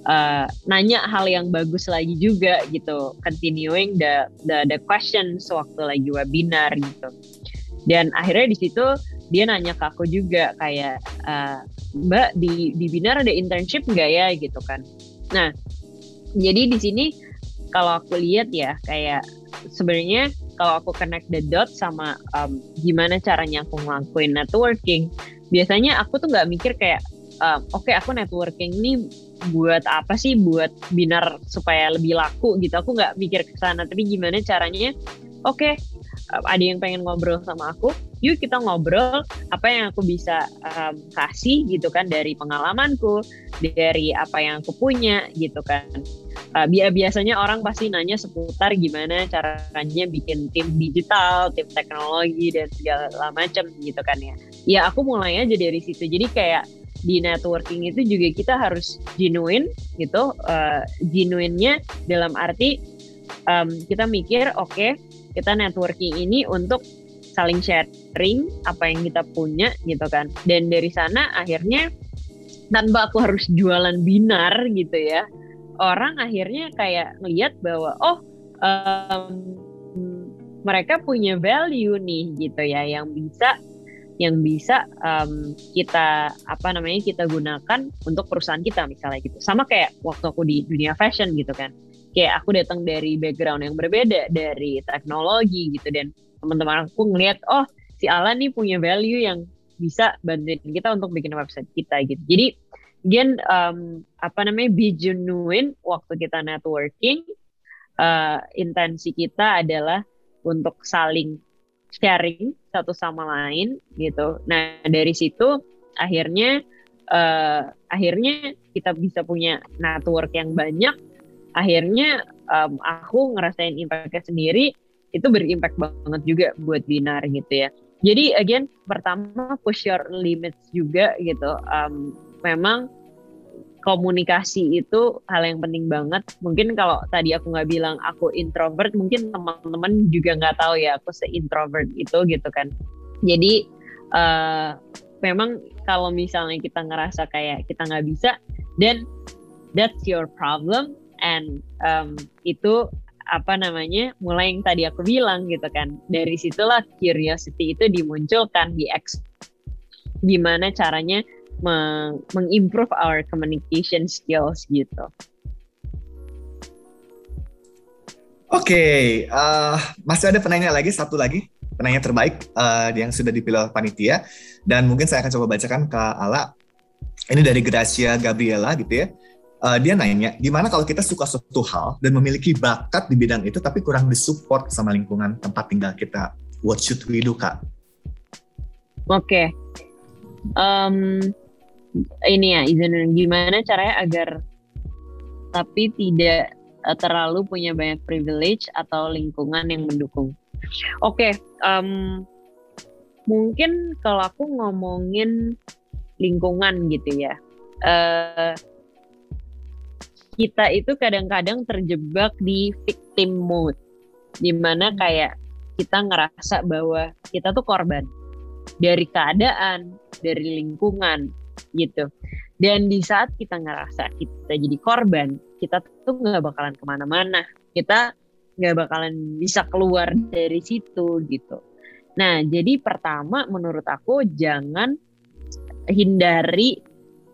uh, nanya hal yang bagus lagi juga gitu continuing the the the questions waktu lagi webinar gitu. Dan akhirnya di situ dia nanya ke aku juga kayak uh, Mbak di di Binar ada internship nggak ya? Gitu kan. Nah, jadi di sini kalau aku lihat ya kayak sebenarnya kalau aku connect the dot sama um, gimana caranya aku ngelakuin networking, biasanya aku tuh nggak mikir kayak um, oke okay, aku networking ini buat apa sih? Buat binar supaya lebih laku gitu. Aku nggak mikir ke sana. Tapi gimana caranya? Oke okay, ada yang pengen ngobrol sama aku yuk kita ngobrol apa yang aku bisa um, kasih gitu kan dari pengalamanku dari apa yang aku punya gitu kan. Uh, biasanya orang pasti nanya seputar gimana caranya bikin tim digital tim teknologi dan segala macam gitu kan ya. Ya aku mulai aja dari situ. Jadi kayak di networking itu juga kita harus genuine gitu. Uh, genuinenya dalam arti um, kita mikir oke okay, kita networking ini untuk saling sharing apa yang kita punya gitu kan. Dan dari sana akhirnya tanpa aku harus jualan binar gitu ya orang akhirnya kayak ngeliat bahwa oh um, mereka punya value nih gitu ya. Yang bisa yang bisa um, kita apa namanya kita gunakan untuk perusahaan kita misalnya gitu. Sama kayak waktu aku di dunia fashion gitu kan. Kayak aku datang dari background yang berbeda dari teknologi gitu dan teman-teman aku ngelihat oh si Alan nih punya value yang bisa bantuin kita untuk bikin website kita gitu jadi again um, apa namanya be genuine waktu kita networking uh, intensi kita adalah untuk saling sharing satu sama lain gitu. Nah dari situ akhirnya uh, akhirnya kita bisa punya network yang banyak. Akhirnya um, aku ngerasain impactnya sendiri itu berimpact banget juga buat Binar gitu ya. Jadi again pertama push your limits juga gitu. Um, memang komunikasi itu hal yang penting banget. Mungkin kalau tadi aku nggak bilang aku introvert, mungkin teman-teman juga nggak tahu ya aku se-introvert itu gitu kan. Jadi uh, memang kalau misalnya kita ngerasa kayak kita nggak bisa, then that's your problem and um, itu apa namanya mulai yang tadi aku bilang gitu kan dari situlah curiosity itu dimunculkan di X gimana caranya mengimprove our communication skills gitu. Oke, okay, uh, eh, masih ada penanya lagi satu lagi penanya terbaik uh, yang sudah dipilih panitia dan mungkin saya akan coba bacakan ke Ala. Ini dari Gracia Gabriela gitu ya. Uh, dia nanya, gimana kalau kita suka suatu hal dan memiliki bakat di bidang itu tapi kurang disupport sama lingkungan tempat tinggal kita? What should we do, Kak? Oke. Okay. Um, ini ya izin gimana caranya agar tapi tidak uh, terlalu punya banyak privilege atau lingkungan yang mendukung. Oke, okay, um, mungkin kalau aku ngomongin lingkungan gitu ya, uh, kita itu kadang-kadang terjebak di victim mode, di mana kayak kita ngerasa bahwa kita tuh korban dari keadaan, dari lingkungan, gitu. Dan di saat kita ngerasa kita jadi korban, kita tuh nggak bakalan ke mana-mana. Kita nggak bakalan bisa keluar dari situ gitu. Nah, jadi pertama menurut aku jangan hindari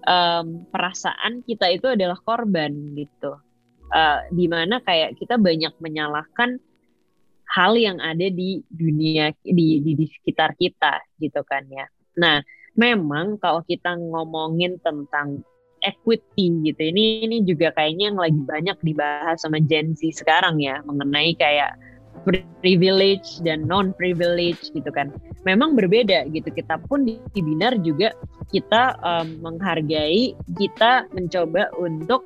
um, perasaan kita itu adalah korban gitu. Uh, di mana kayak kita banyak menyalahkan hal yang ada di dunia di, di di sekitar kita gitu kan ya. Nah, memang kalau kita ngomongin tentang equity gitu ini ini juga kayaknya yang lagi banyak dibahas sama Gen Z sekarang ya mengenai kayak privilege dan non privilege gitu kan. Memang berbeda gitu. Kita pun di binar juga kita um, menghargai kita mencoba untuk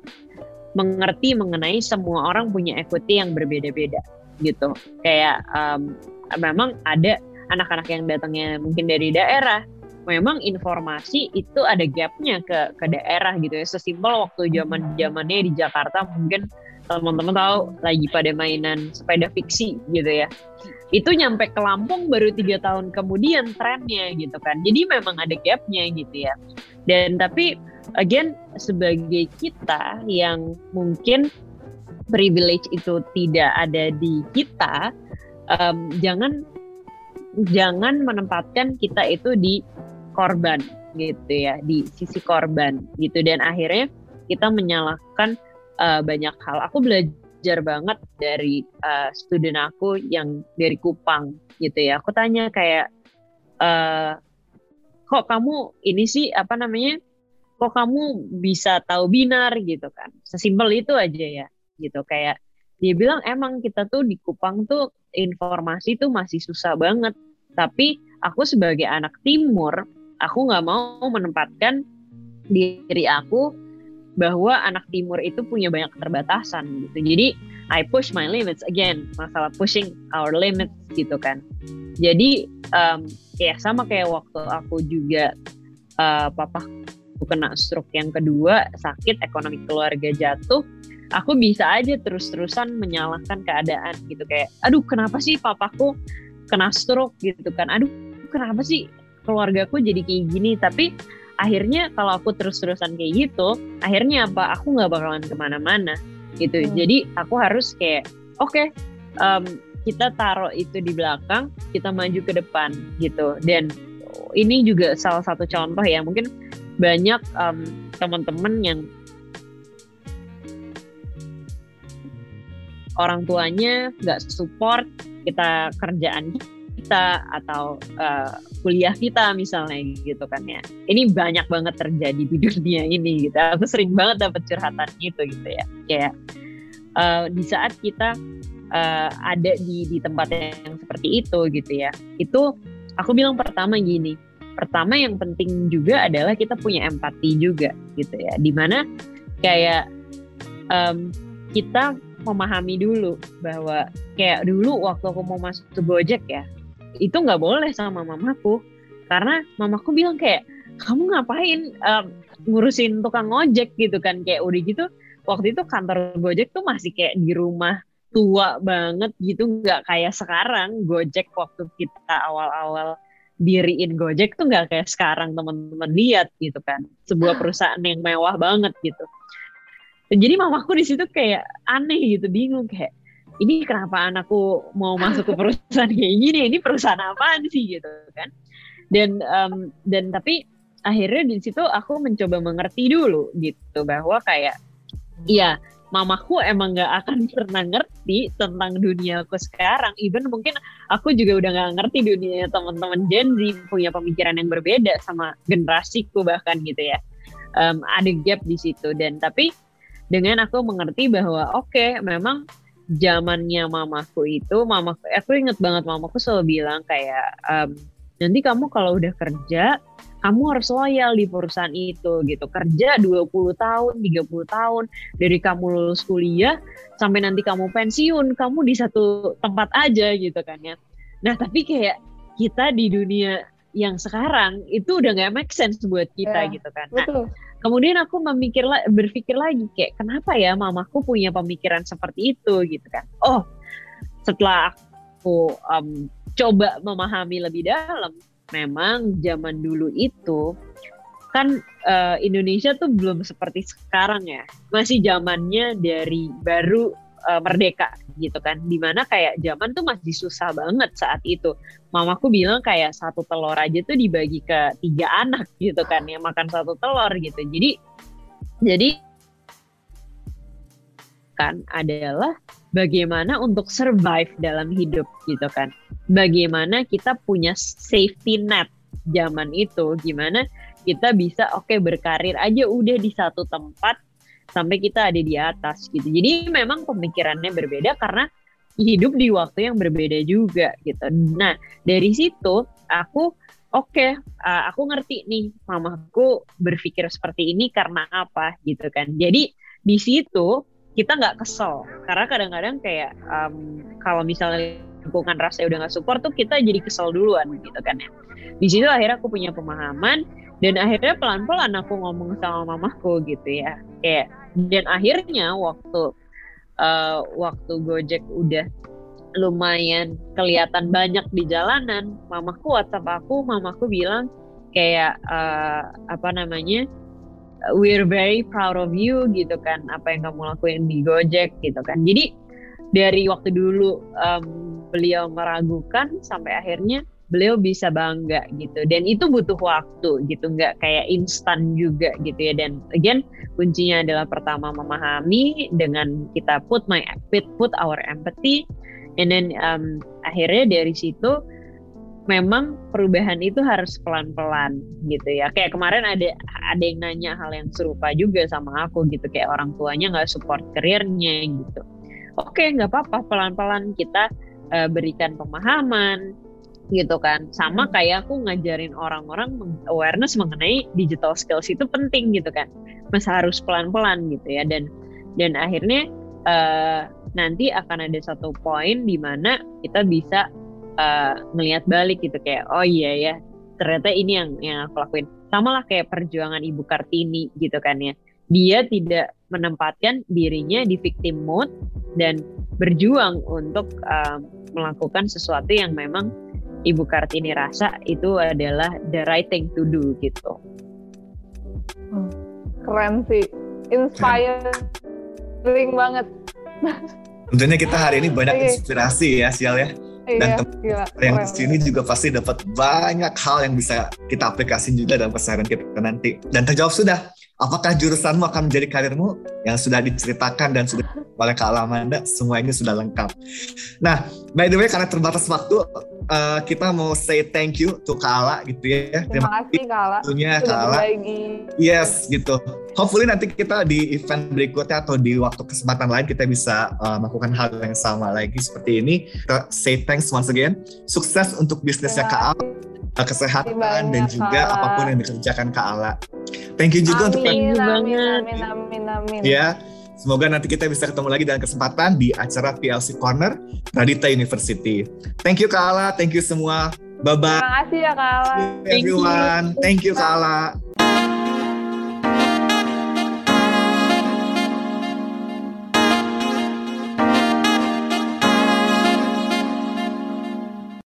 mengerti mengenai semua orang punya equity yang berbeda-beda gitu. Kayak um, memang ada anak-anak yang datangnya mungkin dari daerah. Memang informasi itu ada gapnya ke ke daerah gitu ya. Sesimpel waktu zaman zamannya di Jakarta mungkin teman-teman tahu lagi pada mainan sepeda fiksi gitu ya. Itu nyampe ke Lampung baru tiga tahun kemudian trennya gitu kan. Jadi memang ada gapnya gitu ya. Dan tapi again sebagai kita yang mungkin privilege itu tidak ada di kita um, jangan jangan menempatkan kita itu di korban gitu ya di sisi korban gitu. Dan akhirnya kita menyalahkan uh, banyak hal. Aku belajar banget dari uh, student aku yang dari Kupang gitu ya. Aku tanya kayak uh, kok kamu ini sih apa namanya? Kok kamu bisa tahu binar gitu kan? Sesimpel itu aja ya gitu kayak dia bilang emang kita tuh di Kupang tuh informasi tuh masih susah banget. Tapi aku sebagai anak timur, aku nggak mau menempatkan diri aku bahwa anak timur itu punya banyak keterbatasan gitu. Jadi I push my limits again, masalah pushing our limits gitu kan. Jadi um, ya sama kayak waktu aku juga uh, papa kena stroke yang kedua, sakit ekonomi keluarga jatuh, aku bisa aja terus-terusan menyalahkan keadaan gitu. Kayak aduh kenapa sih papaku kena stroke? gitu kan. Aduh kenapa sih keluargaku jadi kayak gini? Tapi akhirnya kalau aku terus-terusan kayak gitu akhirnya apa? Aku nggak bakalan ke mana-mana gitu. Hmm. jadi aku harus kayak oke okay, um, kita taruh itu di belakang kita maju ke depan gitu. Dan ini juga salah satu contoh ya mungkin banyak um, teman-teman yang orang tuanya nggak support kita kerjaan kita atau uh, kuliah kita misalnya gitu kan ya. Ini banyak banget terjadi di dunia ini gitu. Aku sering banget dapat curhatan itu gitu ya. Kayak uh, di saat kita uh, ada di di tempat yang seperti itu gitu ya. Itu aku bilang pertama gini pertama yang penting juga adalah kita punya empati juga gitu ya. Di mana kayak um, kita memahami dulu bahwa kayak dulu waktu aku mau masuk ke Gojek ya itu nggak boleh sama mamaku. Karena mamaku bilang kayak kamu ngapain um, ngurusin tukang ojek? gitu kan. Kayak udah gitu waktu itu kantor Gojek tuh masih kayak di rumah tua banget gitu. Nggak kayak sekarang. Gojek waktu kita awal-awal diriin Gojek tuh nggak kayak sekarang teman-teman lihat gitu kan. Sebuah perusahaan yang mewah banget gitu. Jadi mamaku di situ kayak aneh gitu bingung kayak ini kenapa anakku mau masuk ke perusahaan kayak gini? Ini perusahaan apaan sih? Gitu kan. Dan um, dan tapi akhirnya di situ aku mencoba mengerti dulu gitu bahwa kayak iya mamaku emang gak akan pernah ngerti tentang duniaku sekarang. Even mungkin aku juga udah gak ngerti dunia teman-teman Gen Z punya pemikiran yang berbeda sama generasiku bahkan gitu ya. Um, ada gap di situ. Dan tapi dengan aku mengerti bahwa oke okay, memang zamannya mamaku itu mamaku aku inget banget mamaku selalu bilang kayak um, nanti kamu kalau udah kerja kamu harus loyal di perusahaan itu gitu. Kerja 20 tahun 30 tahun dari kamu lulus kuliah sampai nanti kamu pensiun kamu di satu tempat aja gitu kan ya. Nah tapi kayak kita di dunia yang sekarang itu udah gak make sense buat kita yeah, gitu kan. Nah betul kemudian aku memikir berpikir lagi kayak kenapa ya mamaku punya pemikiran seperti itu? Gitu kan. Oh setelah aku um, coba memahami lebih dalam memang zaman dulu itu kan uh, Indonesia tuh belum seperti sekarang ya. Masih zamannya dari baru uh, merdeka gitu kan. Di mana kayak zaman tuh masih susah banget saat itu. Mamaku bilang kayak satu telur aja tuh dibagi ke tiga anak gitu kan ya makan satu telur gitu. Jadi jadi kan adalah bagaimana untuk survive dalam hidup gitu kan. Bagaimana kita punya safety net zaman itu. Gimana kita bisa oke okay, berkarir aja udah di satu tempat sampai kita ada di atas gitu. Jadi memang pemikirannya berbeda karena hidup di waktu yang berbeda juga gitu. Nah dari situ aku oke okay, uh, aku ngerti nih mamaku berpikir seperti ini karena apa gitu kan. Jadi di situ kita nggak kesel karena kadang-kadang kayak um, kalau misalnya lingkungan rasa udah nggak support tuh kita jadi kesel duluan gitu kan ya. Di situ akhirnya aku punya pemahaman dan akhirnya pelan-pelan aku ngomong sama mamaku gitu ya kayak dan akhirnya waktu uh, waktu Gojek udah lumayan kelihatan banyak di jalanan mamaku WhatsApp aku mamaku bilang kayak uh, apa namanya we're very proud of you gitu kan apa yang kamu lakuin di Gojek gitu kan. Jadi dari waktu dulu um, beliau meragukan sampai akhirnya beliau bisa bangga gitu. Dan itu butuh waktu gitu nggak kayak instan juga gitu ya. Dan again kuncinya adalah pertama memahami dengan kita put my put, put our empathy. And then um, akhirnya dari situ memang perubahan itu harus pelan-pelan gitu ya. Kayak kemarin ada ada yang nanya hal yang serupa juga sama aku gitu. Kayak orang tuanya nggak support karirnya gitu. Oke nggak apa-apa. Pelan-pelan kita uh, berikan pemahaman gitu kan. Sama kayak aku ngajarin orang-orang awareness mengenai digital skills itu penting gitu kan. Mas harus pelan-pelan gitu ya dan dan akhirnya uh, nanti akan ada satu poin di mana kita bisa uh, ngelihat balik gitu kayak oh iya ya ternyata ini yang yang aku lakuin sama lah kayak perjuangan ibu kartini gitu kan ya dia tidak menempatkan dirinya di victim mode dan berjuang untuk uh, melakukan sesuatu yang memang ibu kartini rasa itu adalah the right thing to do gitu. Hmm, keren sih. Inspiring banget. Tentunya kita hari ini banyak inspirasi ya Sial ya. Dan iya, teman yang di sini juga pasti dapat banyak hal yang bisa kita aplikasikan juga dalam keseharian kita nanti. Dan terjawab sudah, apakah jurusanmu akan menjadi karirmu? Yang sudah diceritakan dan sudah oleh Kak Alamanda, semua ini sudah lengkap. Nah, by the way karena terbatas waktu, uh, kita mau say thank you to Kak Ala gitu ya. Terima, kasih Kak Ala. Tentunya Kak Ala. Yes, gitu. Hopefully nanti kita di event berikutnya atau di waktu kesempatan lain kita bisa uh, melakukan hal yang sama lagi seperti ini. Kita say thanks once again. Sukses untuk bisnisnya Kak Ala kesehatan dan juga Kak apa pun yang dikerjakan Kak Ala. Thank you juga amin, untuk amin, amin, amin, amin, amin. Ya, semoga nanti kita bisa ketemu lagi dalam kesempatan di acara PLC Corner Radita University. Thank you Kak Ala, thank you semua. Bye bye. Terima kasih ya Kak Ala. Everyone, thank you Kak Ala.